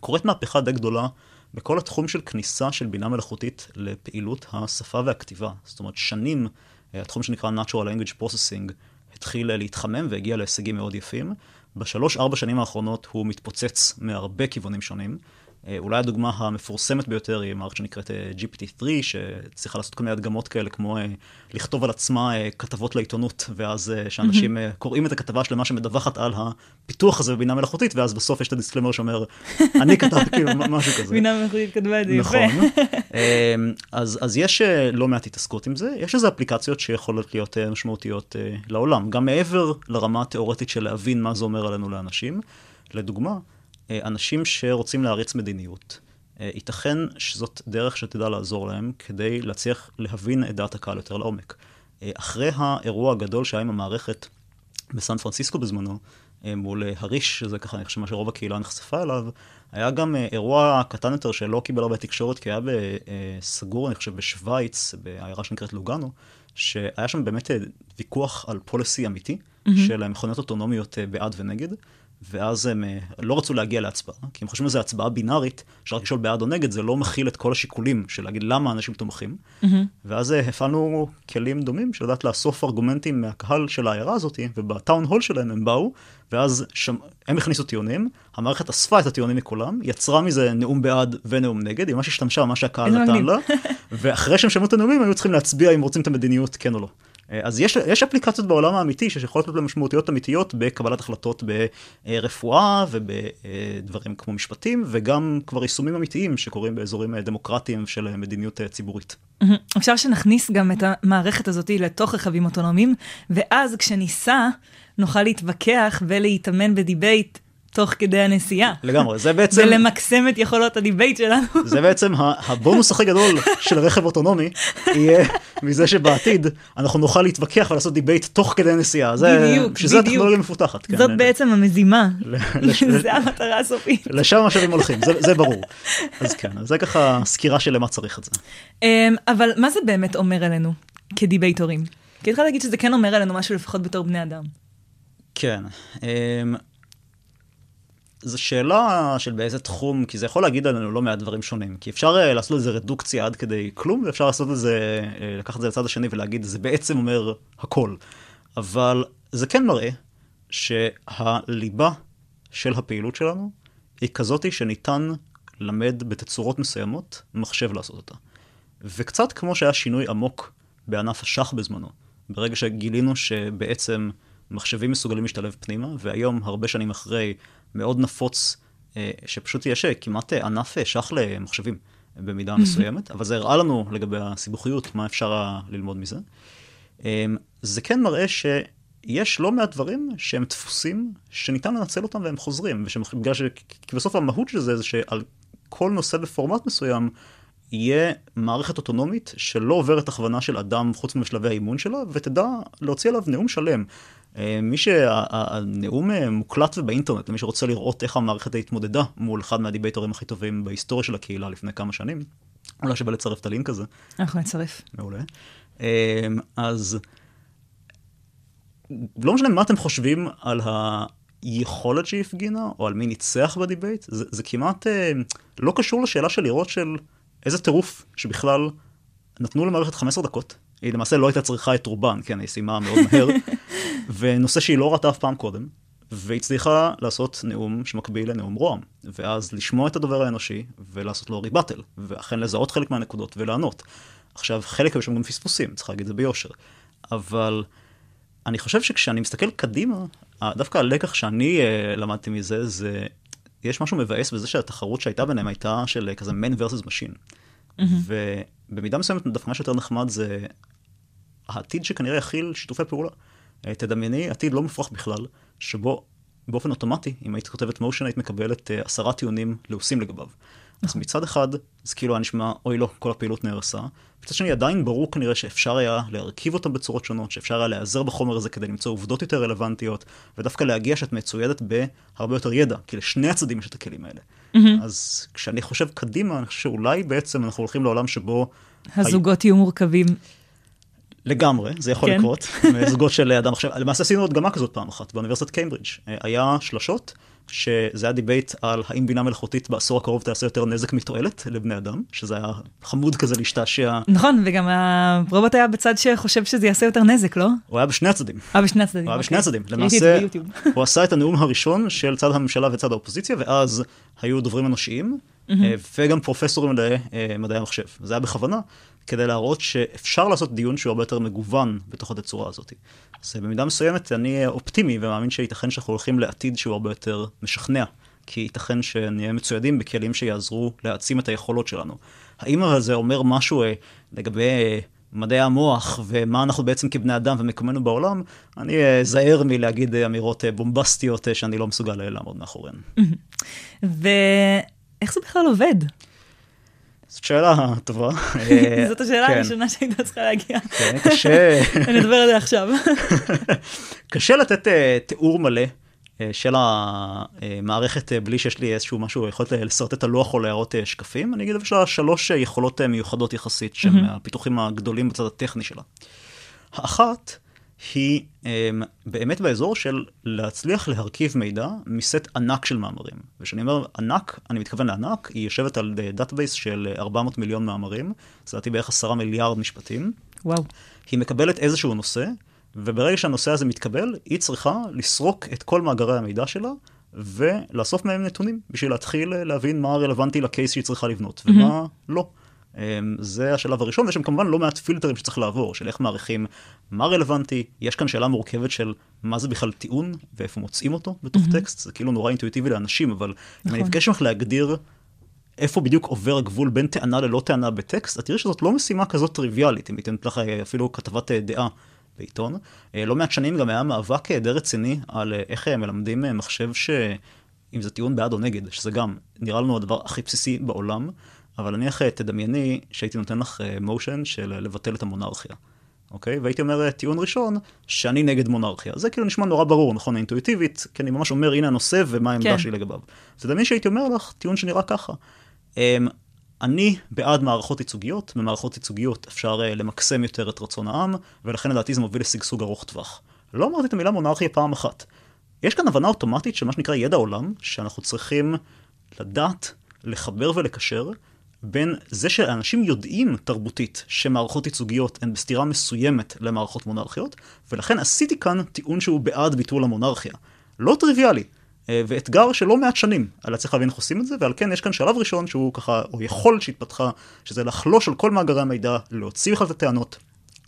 קורית מהפכה די גדולה בכל התחום של כניסה של בינה מלאכותית לפעילות השפה והכתיבה. זאת אומרת, שנים אה, התחום שנקרא Natural Language Processing התחיל להתחמם והגיע להישגים מאוד יפים. בשלוש-ארבע שנים האחרונות הוא מתפוצץ מהרבה כיוונים שונים. אה, אולי הדוגמה המפורסמת ביותר היא מערכת שנקראת אה, GPT-3, שצריכה לעשות כל מיני הדגמות כאלה, כמו אה, לכתוב על עצמה כתבות לעיתונות, ואז שאנשים mm-hmm. קוראים את הכתבה השלמה שמדווחת על הפיתוח הזה בבינה מלאכותית, ואז בסוף יש את הדיסקלמר שאומר, אני כתבתי כאילו משהו כזה. בינה מלאכותית כתבה את זה יפה. נכון. אז, אז יש לא מעט התעסקות עם זה, יש איזה אפליקציות שיכולות להיות משמעותיות לעולם, גם מעבר לרמה התיאורטית של להבין מה זה אומר עלינו לאנשים. לדוגמה, אנשים שרוצים להריץ מדיניות. אה, ייתכן שזאת דרך שתדע לעזור להם כדי להצליח להבין את דעת הקהל יותר לעומק. אה, אחרי האירוע הגדול שהיה עם המערכת בסן פרנסיסקו בזמנו, מול הריש, שזה ככה, אני חושב מה שרוב הקהילה נחשפה אליו, היה גם אירוע קטן יותר שלא קיבל הרבה תקשורת, כי היה סגור, אני חושב, בשוויץ, בעיירה שנקראת לוגאנו, שהיה שם באמת ויכוח על פוליסי אמיתי mm-hmm. של מכוניות אוטונומיות בעד ונגד. ואז הם אה, לא רצו להגיע להצבעה, כי הם חושבים שזו הצבעה בינארית, אפשר לשאול בעד או נגד, זה לא מכיל את כל השיקולים של להגיד למה אנשים תומכים. Mm-hmm. ואז אה, הפעלנו כלים דומים של לדעת לאסוף ארגומנטים מהקהל של העיירה הזאת, ובטאון הול שלהם הם באו, ואז שם, הם הכניסו טיעונים, המערכת אספה את הטיעונים מכולם, יצרה מזה נאום בעד ונאום נגד, היא ממש השתמשה במה שהקהל נתן לה, ואחרי שהם שמעו את הנאומים, היו צריכים להצביע אם רוצים את המדיניות, כן או לא. אז יש, יש אפליקציות בעולם האמיתי שיכולות להיות משמעותיות אמיתיות בקבלת החלטות ברפואה ובדברים כמו משפטים, וגם כבר יישומים אמיתיים שקורים באזורים דמוקרטיים של מדיניות ציבורית. אפשר שנכניס גם את המערכת הזאת לתוך רכבים אוטונומיים, ואז כשניסע, נוכל להתווכח ולהתאמן בדיבייט תוך כדי הנסיעה. לגמרי, זה בעצם... ולמקסם את יכולות הדיבייט שלנו. זה בעצם הבונוס הכי גדול של רכב אוטונומי, יהיה מזה שבעתיד אנחנו נוכל להתווכח ולעשות דיבייט תוך כדי הנסיעה. זה, בדיוק, בדיוק. שזה הטכנולוגיה מפותחת. כן, זאת כן, בעצם המזימה. זה המטרה הסופית. לשם המשאבים הולכים, זה, זה ברור. אז כן, זה ככה סקירה של למה צריך את זה. אמ, אבל מה זה באמת אומר עלינו כדיבייטורים? כי התחלתי להגיד שזה כן אומר עלינו משהו לפחות בתור בני אדם. כן. זו שאלה של באיזה תחום, כי זה יכול להגיד עלינו לא מעט דברים שונים. כי אפשר uh, לעשות לזה רדוקציה עד כדי כלום, ואפשר לעשות את זה, uh, לקחת את זה לצד השני ולהגיד, זה בעצם אומר הכל. אבל זה כן מראה שהליבה של הפעילות שלנו היא כזאתי שניתן למד בתצורות מסוימות מחשב לעשות אותה. וקצת כמו שהיה שינוי עמוק בענף השח בזמנו, ברגע שגילינו שבעצם מחשבים מסוגלים להשתלב פנימה, והיום, הרבה שנים אחרי, מאוד נפוץ, אה, שפשוט יש אה, כמעט אה, ענף שח למחשבים במידה מסוימת, אבל זה הראה לנו לגבי הסיבוכיות, מה אפשר ללמוד מזה. זה כן מראה שיש לא מעט דברים שהם דפוסים, שניתן לנצל אותם והם חוזרים, בגלל ש... כי בסוף המהות של זה זה שעל כל נושא בפורמט מסוים, יהיה מערכת אוטונומית שלא עוברת הכוונה של אדם חוץ משלבי האימון שלה, ותדע להוציא עליו נאום שלם. אה, מי שהנאום שה, מוקלט ובאינטרנט, למי שרוצה לראות איך המערכת התמודדה מול אחד מהדיבייטורים הכי טובים בהיסטוריה של הקהילה לפני כמה שנים, אולי שווה לצרף את הלינק הזה. אנחנו נצרף. מעולה. אה, אז לא משנה מה אתם חושבים על היכולת שהיא הפגינה, או על מי ניצח בדיבייט, זה, זה כמעט אה, לא קשור לשאלה של לראות של איזה טירוף שבכלל נתנו למערכת 15 דקות, היא למעשה לא הייתה צריכה את רובן, כן, היא סיימה מאוד מהר, ונושא שהיא לא ראתה אף פעם קודם, והצליחה לעשות נאום שמקביל לנאום רועם, ואז לשמוע את הדובר האנושי ולעשות לו ריבטל, ואכן לזהות חלק מהנקודות ולענות. עכשיו, חלק היו שם גם פספוסים, צריך להגיד את זה ביושר, אבל אני חושב שכשאני מסתכל קדימה, דווקא הלקח שאני uh, למדתי מזה, זה, יש משהו מבאס בזה שהתחרות שהייתה ביניהם הייתה של כזה man versus machine. Mm-hmm. ובמידה מסוימת דווקא מה שיותר נחמד זה העתיד שכנראה יכיל שיתופי פעולה. אה, תדמייני עתיד לא מופרך בכלל, שבו באופן אוטומטי, אם היית כותבת מושן, היית מקבלת uh, עשרה טיעונים לעושים לגביו. אז נכון. מצד אחד, זה כאילו היה נשמע, אוי לא, כל הפעילות נהרסה. מצד שני, עדיין ברור כנראה שאפשר היה להרכיב אותם בצורות שונות, שאפשר היה להיעזר בחומר הזה כדי למצוא עובדות יותר רלוונטיות, ודווקא להגיע שאת מצוידת בהרבה יותר ידע, כי לשני הצדדים יש את הכלים האלה. Mm-hmm. אז כשאני חושב קדימה, אני חושב שאולי בעצם אנחנו הולכים לעולם שבו... הזוגות הי... יהיו מורכבים. לגמרי, זה יכול כן. לקרות, זוגות של אדם עכשיו, למעשה עשינו הדגמה כזאת פעם אחת באוניברסיטת קיימברידג'. היה שלושות, שזה היה דיבייט על האם בינה מלאכותית בעשור הקרוב תעשה יותר נזק מתועלת לבני אדם, שזה היה חמוד כזה להשתעשע. נכון, וגם הרובוט היה בצד שחושב שזה יעשה יותר נזק, לא? הוא היה בשני הצדדים. היה בשני הצדדים. הוא היה בשני אוקיי. הצדדים. למעשה, הוא עשה את הנאום הראשון של צד הממשלה וצד האופוזיציה, ואז היו דוברים אנושיים, וגם פרופסורים למדעי המחשב. זה היה בכוונה, כדי להראות שאפשר לעשות דיון שהוא הרבה יותר מגוון בתוך התצורה הזאת. אז במידה מסוימת אני אופטימי ומאמין שייתכן שאנחנו הולכים לעתיד שהוא הרבה יותר משכנע, כי ייתכן שנהיה מצוידים בכלים שיעזרו להעצים את היכולות שלנו. האם אבל זה אומר משהו אה, לגבי אה, מדעי המוח ומה אנחנו בעצם כבני אדם ומקומנו בעולם, אני אזהר מלהגיד אמירות בומבסטיות שאני לא מסוגל לעמוד מאחוריהן. ואיך זה בכלל עובד? זאת שאלה טובה. זאת השאלה כן. הראשונה שהייתה צריכה להגיע. כן, קשה. אני אדבר על זה עכשיו. קשה לתת אה, תיאור מלא אה, של המערכת אה, בלי שיש לי איזשהו משהו, יכולת לשרטט את הלוח או להראות שקפים. אני אגיד, יש לה שלוש יכולות מיוחדות יחסית, שהן הפיתוחים הגדולים בצד הטכני שלה. האחת, היא um, באמת באזור של להצליח להרכיב מידע מסט ענק של מאמרים. וכשאני אומר ענק, אני מתכוון לענק, היא יושבת על database של 400 מיליון מאמרים, זה לדעתי בערך 10 מיליארד משפטים. וואו. היא מקבלת איזשהו נושא, וברגע שהנושא הזה מתקבל, היא צריכה לסרוק את כל מאגרי המידע שלה, ולאסוף מהם נתונים, בשביל להתחיל להבין מה רלוונטי לקייס שהיא צריכה לבנות, ומה mm-hmm. לא. זה השלב הראשון, ויש שם כמובן לא מעט פילטרים שצריך לעבור, של איך מעריכים מה רלוונטי. יש כאן שאלה מורכבת של מה זה בכלל טיעון, ואיפה מוצאים אותו בתוך mm-hmm. טקסט, זה כאילו נורא אינטואיטיבי לאנשים, אבל נכון. אם אני אבקש ממך להגדיר איפה בדיוק עובר הגבול בין טענה ללא טענה בטקסט, את תראי שזאת לא משימה כזאת טריוויאלית, אם ניתן לך אפילו כתבת דעה בעיתון. לא מעט שנים גם היה מאבק די רציני על איך מלמדים מחשב ש... אם זה טיעון בעד או נגד, שזה גם נראה לנו הדבר הכי בסיסי בעולם, אבל נניח תדמייני שהייתי נותן לך מושן של לבטל את המונרכיה. אוקיי? והייתי אומר טיעון ראשון, שאני נגד מונרכיה. זה כאילו נשמע נורא ברור, נכון, אינטואיטיבית, כי אני ממש אומר, הנה הנושא ומה העמדה כן. שלי לגביו. אז תדמיין שהייתי אומר לך טיעון שנראה ככה. אמ, אני בעד מערכות ייצוגיות, במערכות ייצוגיות אפשר למקסם יותר את רצון העם, ולכן לדעתי זה מוביל לשגשוג ארוך טווח. לא אמרתי את המילה מונרכיה פעם אחת. יש כאן הבנה אוטומטית של מה שנקרא ידע עולם, שאנחנו צריכים לדעת, לחבר ולקשר בין זה שאנשים יודעים תרבותית שמערכות ייצוגיות הן בסתירה מסוימת למערכות מונרכיות, ולכן עשיתי כאן טיעון שהוא בעד ביטול המונרכיה. לא טריוויאלי, אה, ואתגר של לא מעט שנים, אלא צריך להבין איך עושים את זה, ועל כן יש כאן שלב ראשון שהוא ככה, או יכולת שהתפתחה, שזה לחלוש על כל מאגרי המידע, להוציא בכלל את הטענות,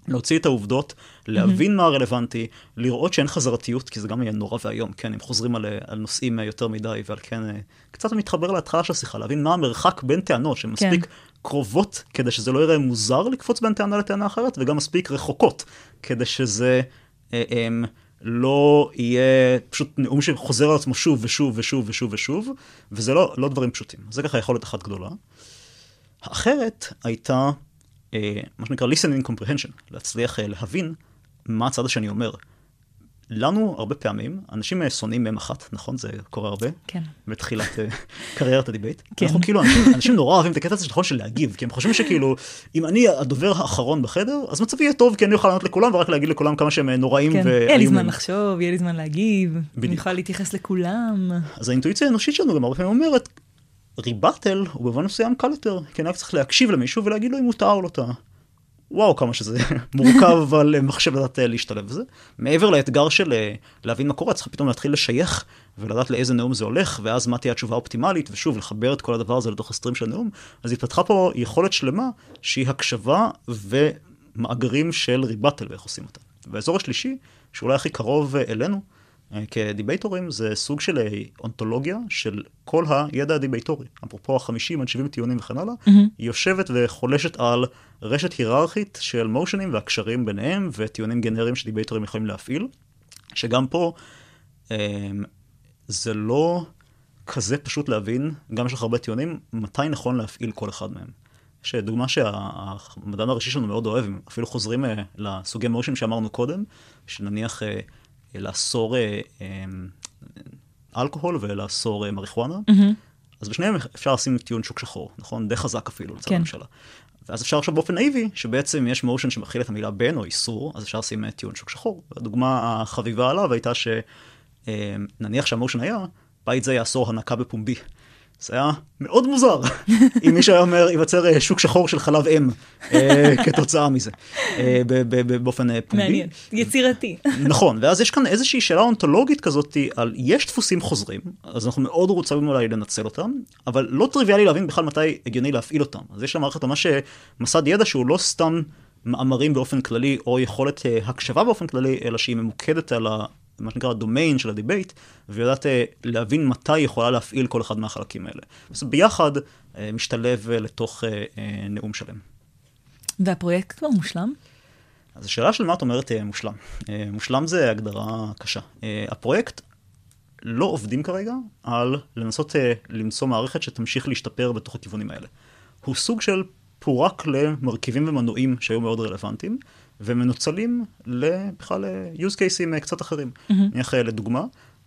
להוציא את העובדות, להבין mm-hmm. מה הרלוונטי, לראות שאין חזרתיות, כי זה גם יהיה נורא ואיום, כן, אם חוזרים על, על נושאים יותר מדי, ועל כן קצת מתחבר להתחלה של השיחה, להבין מה המרחק בין טענות שמספיק כן. קרובות, כדי שזה לא יראה מוזר לקפוץ בין טענה לטענה אחרת, וגם מספיק רחוקות, כדי שזה אה, אה, לא יהיה פשוט נאום שחוזר על עצמו שוב ושוב ושוב ושוב ושוב, וזה לא, לא דברים פשוטים. זה ככה יכולת אחת גדולה. האחרת הייתה אה, מה שנקרא listening comprehension, להצליח אה, להבין מה הצד השני אומר. לנו הרבה פעמים, אנשים אה, שונאים מהם אחת, נכון? זה קורה הרבה. כן. בתחילת קריירת הדיבייט. כן. אנחנו כאילו, אנשים, אנשים נורא אוהבים את הקטע הזה נכון של להגיב, כי הם חושבים שכאילו, אם אני הדובר האחרון בחדר, אז מצבי יהיה טוב, כי אני אוכל לענות לכולם ורק להגיד לכולם כמה שהם נוראים כן. ואיומים. יהיה לי זמן לחשוב, יהיה לי זמן להגיב, בדיוק. אני יכולה להתייחס לכולם. אז האינטואיציה האנושית שלנו גם הרבה פעמים אומרת, ריבטל הוא במובן מסוים קל יותר, כי אני רק צריך להקשיב למישהו ולהגיד לו אם מותר או לא טעה. וואו כמה שזה מורכב אבל מחשב לדעת אה, להשתלב בזה. מעבר לאתגר של אה, להבין מה קורה, צריך פתאום להתחיל לשייך ולדעת לאיזה נאום זה הולך, ואז מה תהיה התשובה האופטימלית, ושוב, לחבר את כל הדבר הזה לתוך הסטרים של הנאום. אז התפתחה פה יכולת שלמה שהיא הקשבה ומאגרים של rebuttal ואיך עושים אותה. והאזור השלישי, שאולי הכי קרוב אה, אלינו, כדיבייטורים זה סוג של אה, אונטולוגיה של כל הידע הדיבייטורי. אפרופו החמישים עד שבעים טיעונים וכן הלאה, mm-hmm. היא יושבת וחולשת על רשת היררכית של motions והקשרים ביניהם וטיעונים גנריים שדיבייטורים יכולים להפעיל, שגם פה אה, זה לא כזה פשוט להבין, גם יש לך הרבה טיעונים, מתי נכון להפעיל כל אחד מהם. יש דוגמה שהמדען הראשי שלנו מאוד אוהב, אפילו חוזרים לסוגי מושנים שאמרנו קודם, שנניח לאסור אה, אה, אלכוהול ולאסור אה, מריחואנה. Mm-hmm. אז בשניהם אפשר לשים טיעון שוק שחור, נכון? די חזק אפילו לצד כן. הממשלה. ואז אפשר עכשיו באופן נאיבי, שבעצם יש מושן שמכיל את המילה בין או איסור, אז אפשר לשים טיעון שוק שחור. הדוגמה החביבה עליו הייתה שנניח שהמושן היה, בית זה יאסור הנקה בפומבי. זה היה מאוד מוזר, אם מישהו היה אומר, ייווצר אה, שוק שחור של חלב אם אה, כתוצאה מזה, אה, באופן פומבי. מעניין, יצירתי. נכון, ואז יש כאן איזושהי שאלה אונתולוגית כזאת על, יש דפוסים חוזרים, אז אנחנו מאוד רוצים אולי לנצל אותם, אבל לא טריוויאלי להבין בכלל מתי הגיוני להפעיל אותם. אז יש למערכת ממש מסד ידע שהוא לא סתם מאמרים באופן כללי, או יכולת הקשבה באופן כללי, אלא שהיא ממוקדת על. מה שנקרא הדומיין של הדיבייט, ויודעת אה, להבין מתי היא יכולה להפעיל כל אחד מהחלקים האלה. אז ביחד אה, משתלב אה, לתוך נאום שלם. והפרויקט כבר מושלם? אז השאלה של מה את אומרת מושלם. מושלם זה הגדרה קשה. הפרויקט לא עובדים כרגע על לנסות למצוא מערכת שתמשיך להשתפר בתוך הכיוונים האלה. הוא סוג של פורק למרכיבים ומנועים שהיו מאוד רלוונטיים, ומנוצלים בכלל use cases אה, קצת אחרים. Mm-hmm. נניח לדוגמה,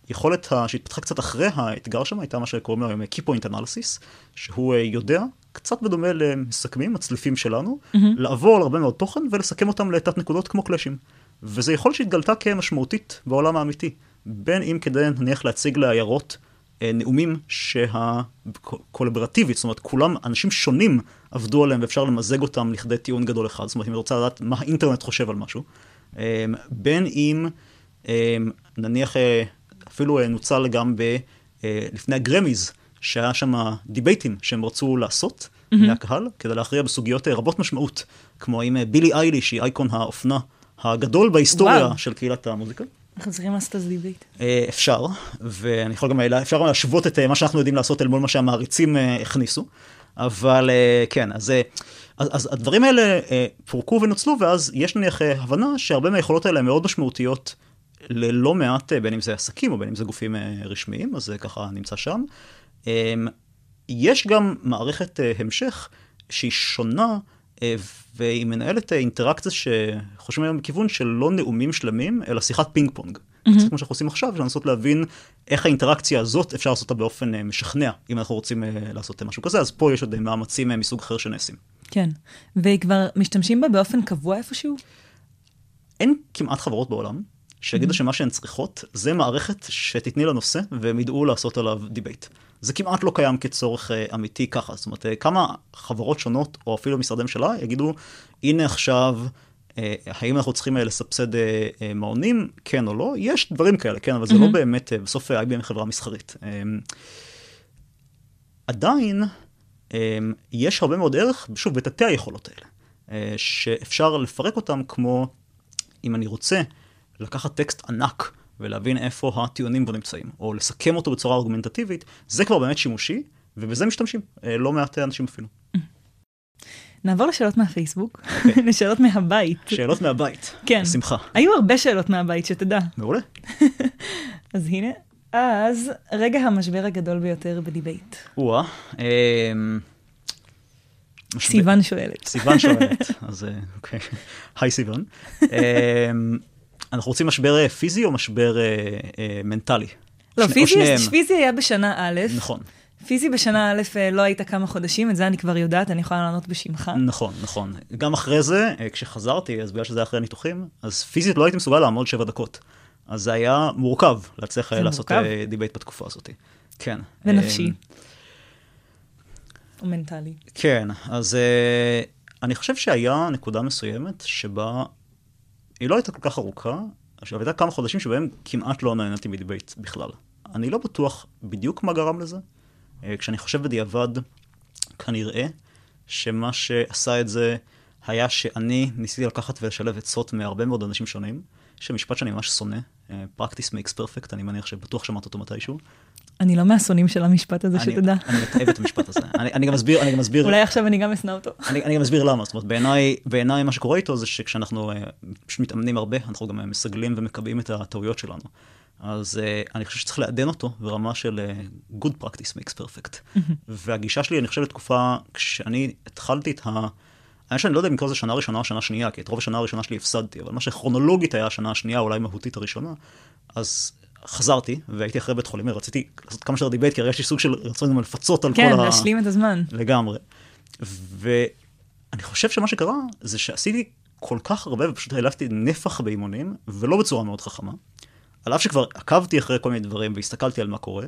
יכולת שהתפתחה קצת אחרי האתגר שם הייתה מה שקוראים להם key point analysis, שהוא אה, יודע, קצת בדומה למסכמים, מצליפים שלנו, mm-hmm. לעבור על הרבה מאוד תוכן ולסכם אותם לתת נקודות כמו קלאשים. וזו יכולת שהתגלתה כמשמעותית בעולם האמיתי. בין אם כדי נניח להציג לעיירות נאומים שהקולברטיבית, זאת אומרת, כולם, אנשים שונים עבדו עליהם ואפשר למזג אותם לכדי טיעון גדול אחד. זאת אומרת, אם את רוצה לדעת מה האינטרנט חושב על משהו. אה, בין אם, אה, נניח, אפילו נוצל גם ב... לפני הגראמיז, שהיה שם דיבייטים שהם רצו לעשות, מהקהל, כדי להכריע בסוגיות אה, רבות משמעות, כמו אם אה, בילי אייליש, שהיא אייקון האופנה הגדול בהיסטוריה וואו. של קהילת המוזיקה. אנחנו צריכים לעשות את זה דיבייט. אה, אפשר, ואני יכול גם, לה- אפשר להשוות את אה, מה שאנחנו יודעים לעשות אל מול מה שהמעריצים אה, הכניסו, אבל אה, כן, אז, אה, אז, אז הדברים האלה אה, פורקו ונוצלו, ואז יש נניח אה, הבנה שהרבה מהיכולות האלה מאוד משמעותיות ללא מעט, אה, בין אם זה עסקים או בין אם זה גופים אה, רשמיים, אז זה ככה נמצא שם. אה, יש גם מערכת אה, המשך שהיא שונה, אה, והיא מנהלת אה, אינטראקציה שחושבים היום בכיוון של לא נאומים שלמים, אלא שיחת פינג פונג. קצת כמו שאנחנו עושים עכשיו, לנסות להבין איך האינטראקציה הזאת אפשר לעשות אותה באופן אה, משכנע, אם אנחנו רוצים אה, לעשות משהו כזה, אז פה יש עוד מאמצים מסוג אחר שנעשים. כן. וכבר משתמשים בה באופן קבוע איפשהו? אין כמעט חברות בעולם שיגידו שמה שהן צריכות זה מערכת שתתני לנושא והם ידעו לעשות עליו דיבייט. זה כמעט לא קיים כצורך אה, אמיתי ככה, זאת אומרת, אה, כמה חברות שונות או אפילו משרדי ממשלה יגידו, הנה עכשיו, אה, האם אנחנו צריכים לסבסד מעונים, כן או לא? יש דברים כאלה, כן, אבל זה לא באמת, בסוף IBM חברה מסחרית. אה, עדיין, אה, יש הרבה מאוד ערך, שוב, בתתי היכולות האלה, שאפשר לפרק אותם כמו, אם אני רוצה לקחת טקסט ענק ולהבין איפה הטיעונים בו נמצאים, או לסכם אותו בצורה ארגומנטטיבית, זה כבר באמת שימושי, ובזה משתמשים, אה, לא מעט אנשים אפילו. נעבור לשאלות מהפייסבוק, לשאלות מהבית. שאלות מהבית. כן. בשמחה. היו הרבה שאלות מהבית, שתדע. מעולה. אז הנה. אז, רגע המשבר הגדול ביותר בדיבייט. או-אה. אמ, סיוון שואלת. סיוון שואלת, אז אה, אוקיי. היי סיוון. אנחנו רוצים משבר אה, פיזי או משבר אה, אה, מנטלי? לא, שני- פיזי. פיזי היה בשנה א', נכון, פיזי בשנה א' אה, לא היית כמה חודשים, את זה אני כבר יודעת, אני יכולה לענות בשמך. נכון, נכון. גם אחרי זה, אה, כשחזרתי, אז בגלל שזה היה אחרי הניתוחים, אז פיזית לא הייתי מסוגל לעמוד שבע דקות. אז זה היה מורכב להצליח לעשות מורכב. דיבייט בתקופה הזאת. כן. ונפשי. או מנטלי. כן, אז אני חושב שהיה נקודה מסוימת שבה היא לא הייתה כל כך ארוכה, עכשיו הייתה כמה חודשים שבהם כמעט לא נהניתי מדיבייט בכלל. אני לא בטוח בדיוק מה גרם לזה. Uh, כשאני חושב בדיעבד, כנראה שמה שעשה את זה היה שאני ניסיתי לקחת ולשלב עצות מהרבה מאוד אנשים שונים. יש משפט שאני ממש שונא, uh, practice makes perfect, אני מניח שבטוח שמעת אותו מתישהו. אני לא מהשונאים של המשפט הזה, שתדע. אני מתעב את המשפט הזה. אני, גם אסביר, אני גם אסביר. אולי עכשיו אני גם אשנא אותו. אני, גם אסביר למה, זאת אומרת, בעיניי, מה שקורה איתו זה שכשאנחנו פשוט מתאמנים הרבה, אנחנו גם uh, מסגלים ומקבעים את הטעויות שלנו. אז uh, אני חושב שצריך לעדן אותו ברמה של uh, good practice makes perfect. והגישה שלי, אני חושב, לתקופה, כשאני התחלתי את ה... האמת שאני לא יודע אם לקרוא לזה שנה ראשונה או שנה שנייה, כי את רוב השנה הראשונה שלי הפסדתי, אבל מה שכרונולוגית היה השנה השנייה, אולי מהותית הראשונה, אז חזרתי, והייתי אחרי בית חולים, ורציתי לעשות כמה שיותר דיבייט, כי הרגשתי סוג של רצון גם לפצות על כן, כל ה... להשלים את הזמן. לגמרי. ואני חושב שמה שקרה זה שעשיתי כל כך הרבה ופשוט העלפתי נפח באימונים, ולא בצורה מאוד חכמה. על אף שכבר עקבתי אחרי כל מיני דברים והסתכלתי על מה קורה,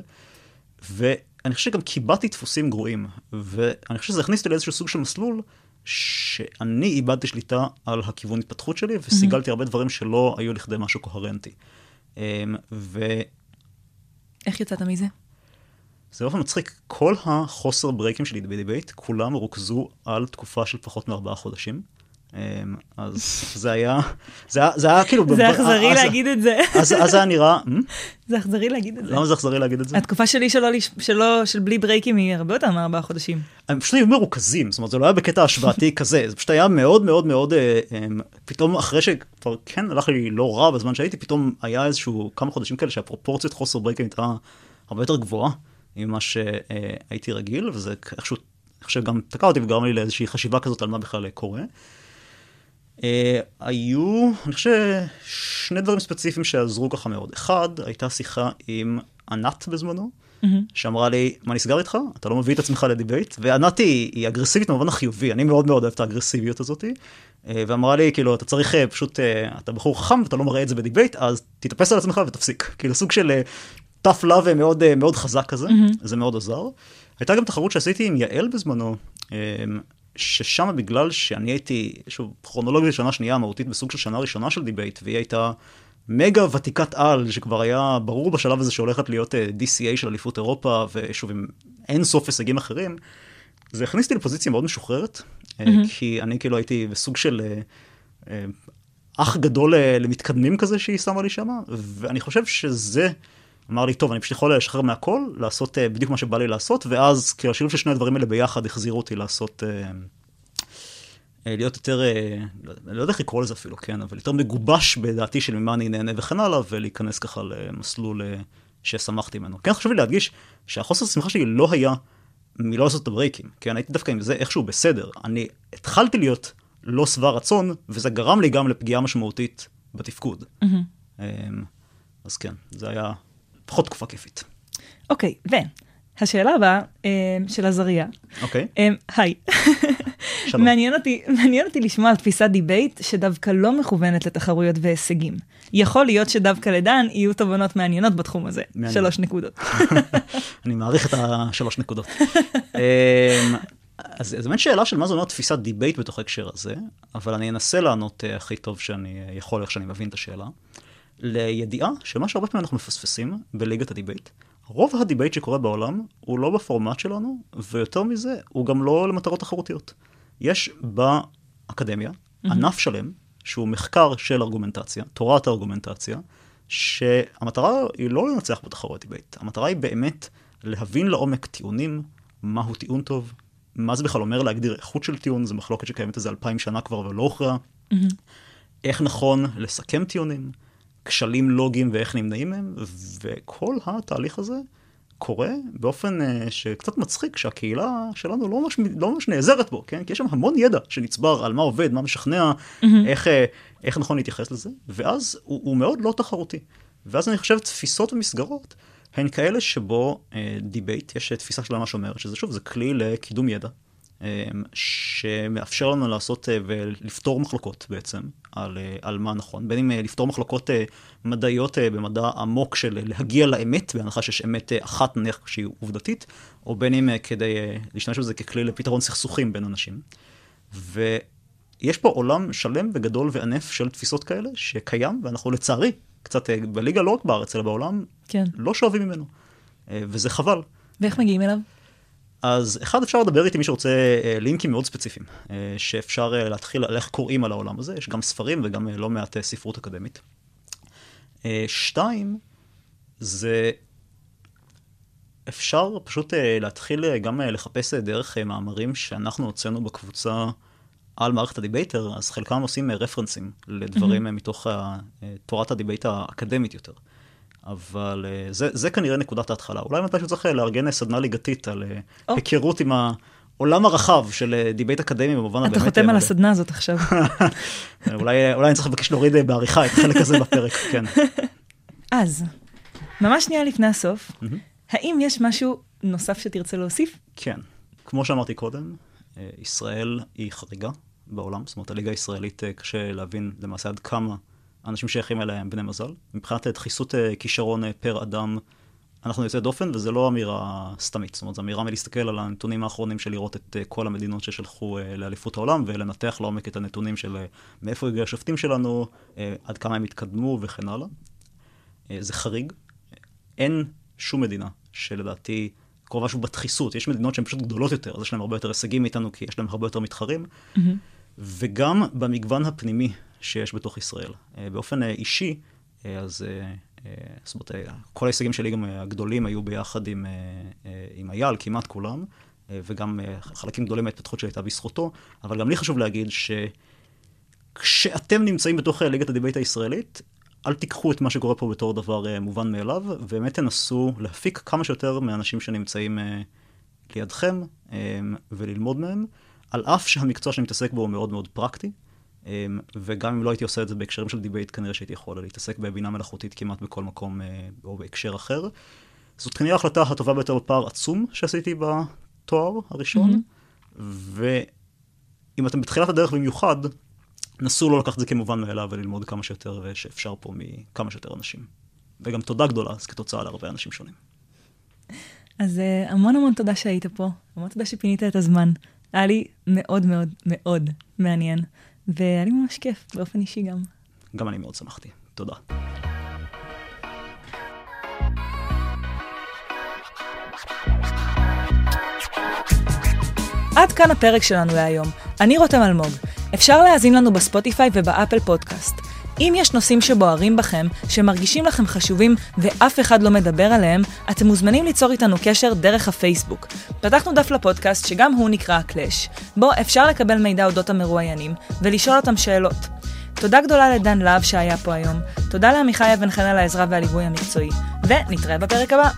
ואני חושב שגם קיבלתי דפוסים גרועים, ואני חושב שזה הכניס אותי לאיזשהו סוג של מסלול, שאני איבדתי שליטה על הכיוון התפתחות שלי, וסיגלתי הרבה דברים שלא היו לכדי משהו קוהרנטי. אמ, ו... איך יצאת מזה? זה באופן מצחיק, כל החוסר ברייקים שלי בדיבייט, כולם רוכזו על תקופה של פחות מארבעה חודשים. אמ, אז זה היה, זה היה, זה היה כאילו... זה אכזרי להגיד את זה. אז זה היה נראה, "מ? זה אכזרי להגיד את זה. למה זה אכזרי להגיד את זה? התקופה שלי שלא, שלא, של בלי ברייקים היא הרבה יותר מארבעה חודשים. הם פשוט היו מרוכזים, זאת אומרת, זה לא היה בקטע השוואתי כזה, זה פשוט היה מאוד מאוד מאוד, אה, אמ, פתאום אחרי שכבר כן הלך לי לא רע בזמן שהייתי, פתאום היה איזשהו כמה חודשים כאלה שהפרופורציות חוסר ברייקים הייתה הרבה יותר גבוהה ממה שהייתי רגיל, וזה איכשהו, אני חושב גם תקע אותי וגרם לי לאיזושהי חשיבה כזאת על מה בכלל קורה. אה, היו, אני חושב, שני דברים ספציפיים שעזרו ככה מאוד. אחד, הייתה שיחה עם ענת בזמנו, שאמרה לי, מה נסגר איתך? אתה לא מביא את עצמך לדיבייט? וענת היא, היא אגרסיבית במובן החיובי, אני מאוד מאוד אוהב את האגרסיביות הזאת. אה, ואמרה לי, כאילו, אתה צריך אה, פשוט, אה, אתה בחור חכם ואתה לא מראה את זה בדיבייט, אז תתאפס על עצמך ותפסיק. כאילו, סוג של אה, tough love מאוד, אה, מאוד חזק כזה, זה מאוד עזר. הייתה גם תחרות שעשיתי עם יעל בזמנו, אה, ששם בגלל שאני הייתי, שוב, כרונולוגית שנה שנייה מהותית בסוג של שנה ראשונה של דיבייט, והיא הייתה מגה ותיקת על, שכבר היה ברור בשלב הזה שהולכת להיות אה, DCA של אליפות אירופה, ושוב, עם אין סוף הישגים אחרים, זה הכניס אותי לפוזיציה מאוד משוחררת, mm-hmm. כי אני כאילו הייתי בסוג של אח גדול למתקדמים כזה שהיא שמה לי שמה, ואני חושב שזה אמר לי, טוב, אני פשוט יכול לשחרר מהכל, לעשות בדיוק מה שבא לי לעשות, ואז כאילו השילוב של שני הדברים האלה ביחד החזירו אותי לעשות... להיות יותר, לא יודע איך לקרוא לזה אפילו, כן, אבל יותר מגובש בדעתי של ממה אני נהנה וכן הלאה, ולהיכנס ככה למסלול ששמחתי ממנו. כן, חשוב לי להדגיש שהחוסר השמחה שלי לא היה מלא לעשות את הברייקים, כן, הייתי דווקא עם זה איכשהו בסדר. אני התחלתי להיות לא שבע רצון, וזה גרם לי גם לפגיעה משמעותית בתפקוד. Mm-hmm. אז כן, זה היה פחות תקופה כיפית. אוקיי, okay, והשאלה הבאה של עזריה. אוקיי. היי. שלום. מעניין אותי, מעניין אותי לשמוע על תפיסת דיבייט שדווקא לא מכוונת לתחרויות והישגים. יכול להיות שדווקא לדן יהיו תובנות מעניינות בתחום הזה. מעניין. שלוש נקודות. אני מעריך את השלוש נקודות. אמ, אז זו באמת שאלה של מה זה אומר תפיסת דיבייט בתוך ההקשר הזה, אבל אני אנסה לענות אה, הכי טוב שאני יכול, איך שאני מבין את השאלה. לידיעה שמה שהרבה פעמים אנחנו מפספסים בליגת הדיבייט, רוב הדיבייט שקורה בעולם הוא לא בפורמט שלנו, ויותר מזה, הוא גם לא למטרות תחרותיות. יש באקדמיה mm-hmm. ענף שלם, שהוא מחקר של ארגומנטציה, תורת הארגומנטציה, שהמטרה היא לא לנצח בתחרות דיבייט, המטרה היא באמת להבין לעומק טיעונים, מהו טיעון טוב, מה זה בכלל אומר להגדיר איכות של טיעון, זו מחלוקת שקיימת איזה אלפיים שנה כבר ולא הוכרעה, mm-hmm. איך נכון לסכם טיעונים, כשלים לוגיים ואיך נמנעים מהם, וכל התהליך הזה קורה באופן uh, שקצת מצחיק, שהקהילה שלנו לא ממש, לא ממש נעזרת בו, כן? כי יש שם המון ידע שנצבר על מה עובד, מה משכנע, mm-hmm. איך, uh, איך נכון להתייחס לזה, ואז הוא, הוא מאוד לא תחרותי. ואז אני חושב תפיסות ומסגרות הן כאלה שבו uh, דיבייט, יש תפיסה שלמה שאומרת שזה שוב, זה כלי לקידום ידע. אמ, שמאפשר לנו לעשות אה, ולפתור מחלוקות בעצם על, אה, על מה נכון, בין אם אה, לפתור מחלוקות מדעיות במדע עמוק של להגיע לאמת, בהנחה שיש אמת אחת נניח שהיא עובדתית, או בין אם כדי להשתמש בזה ככלי לפתרון סכסוכים בין אנשים. ויש פה עולם שלם וגדול וענף של תפיסות כאלה שקיים, ואנחנו לצערי, קצת בליגה לא רק בארץ אלא בעולם, כן. לא שואבים ממנו. וזה חבל. ואיך מגיעים אליו? אז אחד, אפשר לדבר איתי מי שרוצה אה, לינקים מאוד ספציפיים, אה, שאפשר אה, להתחיל על איך קוראים על העולם הזה, יש גם ספרים וגם לא מעט ספרות אקדמית. שתיים, זה אפשר פשוט להתחיל גם לחפש דרך מאמרים שאנחנו הוצאנו בקבוצה על מערכת הדיבייטר, אז חלקם עושים רפרנסים לדברים mm-hmm. מתוך תורת הדיבייט האקדמית יותר. אבל אה, זה, זה כנראה נקודת ההתחלה. אולי מתישהו צריך אה, לארגן סדנה ליגתית על oh. היכרות עם העולם הרחב של דיבייט אקדמי במובן הבאמת... אתה חותם על הסדנה הזאת עכשיו. אולי, אולי אני צריך לבקש להוריד בעריכה את החלק הזה בפרק, כן. אז, ממש שנייה לפני הסוף, האם יש משהו נוסף שתרצה להוסיף? כן. כמו שאמרתי קודם, ישראל היא חריגה בעולם, זאת אומרת, הליגה הישראלית קשה להבין למעשה עד כמה אנשים ששייכים אליה הם בני מזל. מבחינת דחיסות אה, כישרון אה, פר אדם, אנחנו יוצאי דופן, וזה לא אמירה סתמית. זאת אומרת, זו אמירה מלהסתכל על הנתונים האחרונים של לראות את אה, כל המדינות ששלחו לאליפות העולם, ולנתח לעומק את הנתונים של מאיפה הגיעו השופטים שלנו, עד כמה הם התקדמו וכן הלאה. זה חריג. אין שום מדינה שלדעתי קרובה שוב בתחיסות. יש מדינות שהן פשוט גדולות יותר, אז יש להן הרבה יותר הישגים מאיתנו, כי יש להן הרבה יותר מתחרים. Mm-hmm. וגם במגוון הפנימי שיש בתוך ישראל. אה, באופן אה, אישי, אה, אז זאת אומרת, כל ההישגים שלי גם הגדולים היו ביחד עם, עם אייל, כמעט כולם, וגם חלקים גדולים מההתפתחות שלי הייתה בזכותו, אבל גם לי חשוב להגיד שכשאתם נמצאים בתוך ליגת הדיבייט הישראלית, אל תיקחו את מה שקורה פה בתור דבר מובן מאליו, ובאמת תנסו להפיק כמה שיותר מהאנשים שנמצאים לידכם וללמוד מהם, על אף שהמקצוע שאני מתעסק בו הוא מאוד מאוד פרקטי. אמ, וגם אם לא הייתי עושה את זה בהקשרים של דיבייט, כנראה שהייתי יכול להתעסק בבינה מלאכותית כמעט בכל מקום אה, או בהקשר אחר. זאת כנראה ההחלטה הטובה ביותר בפער עצום שעשיתי בתואר הראשון, mm-hmm. ואם אתם בתחילת הדרך במיוחד, נסו לא לקחת את זה כמובן מאליו וללמוד כמה שיותר אה, שאפשר פה מכמה שיותר אנשים. וגם תודה גדולה, אז כתוצאה להרבה אנשים שונים. אז אה, המון המון תודה שהיית פה, המון תודה שפינית את הזמן. היה לי מאוד מאוד מאוד מעניין. והיה לי ממש כיף, באופן אישי גם. גם אני מאוד שמחתי. תודה. עד כאן הפרק שלנו להיום. אני רותם אלמוג. אפשר להאזין לנו בספוטיפיי ובאפל פודקאסט. אם יש נושאים שבוערים בכם, שמרגישים לכם חשובים ואף אחד לא מדבר עליהם, אתם מוזמנים ליצור איתנו קשר דרך הפייסבוק. פתחנו דף לפודקאסט שגם הוא נקרא הקלאש, בו אפשר לקבל מידע אודות המרואיינים ולשאול אותם שאלות. תודה גדולה לדן להב שהיה פה היום, תודה לעמיחי אבן חן על העזרה והליווי המקצועי, ונתראה בפרק הבא.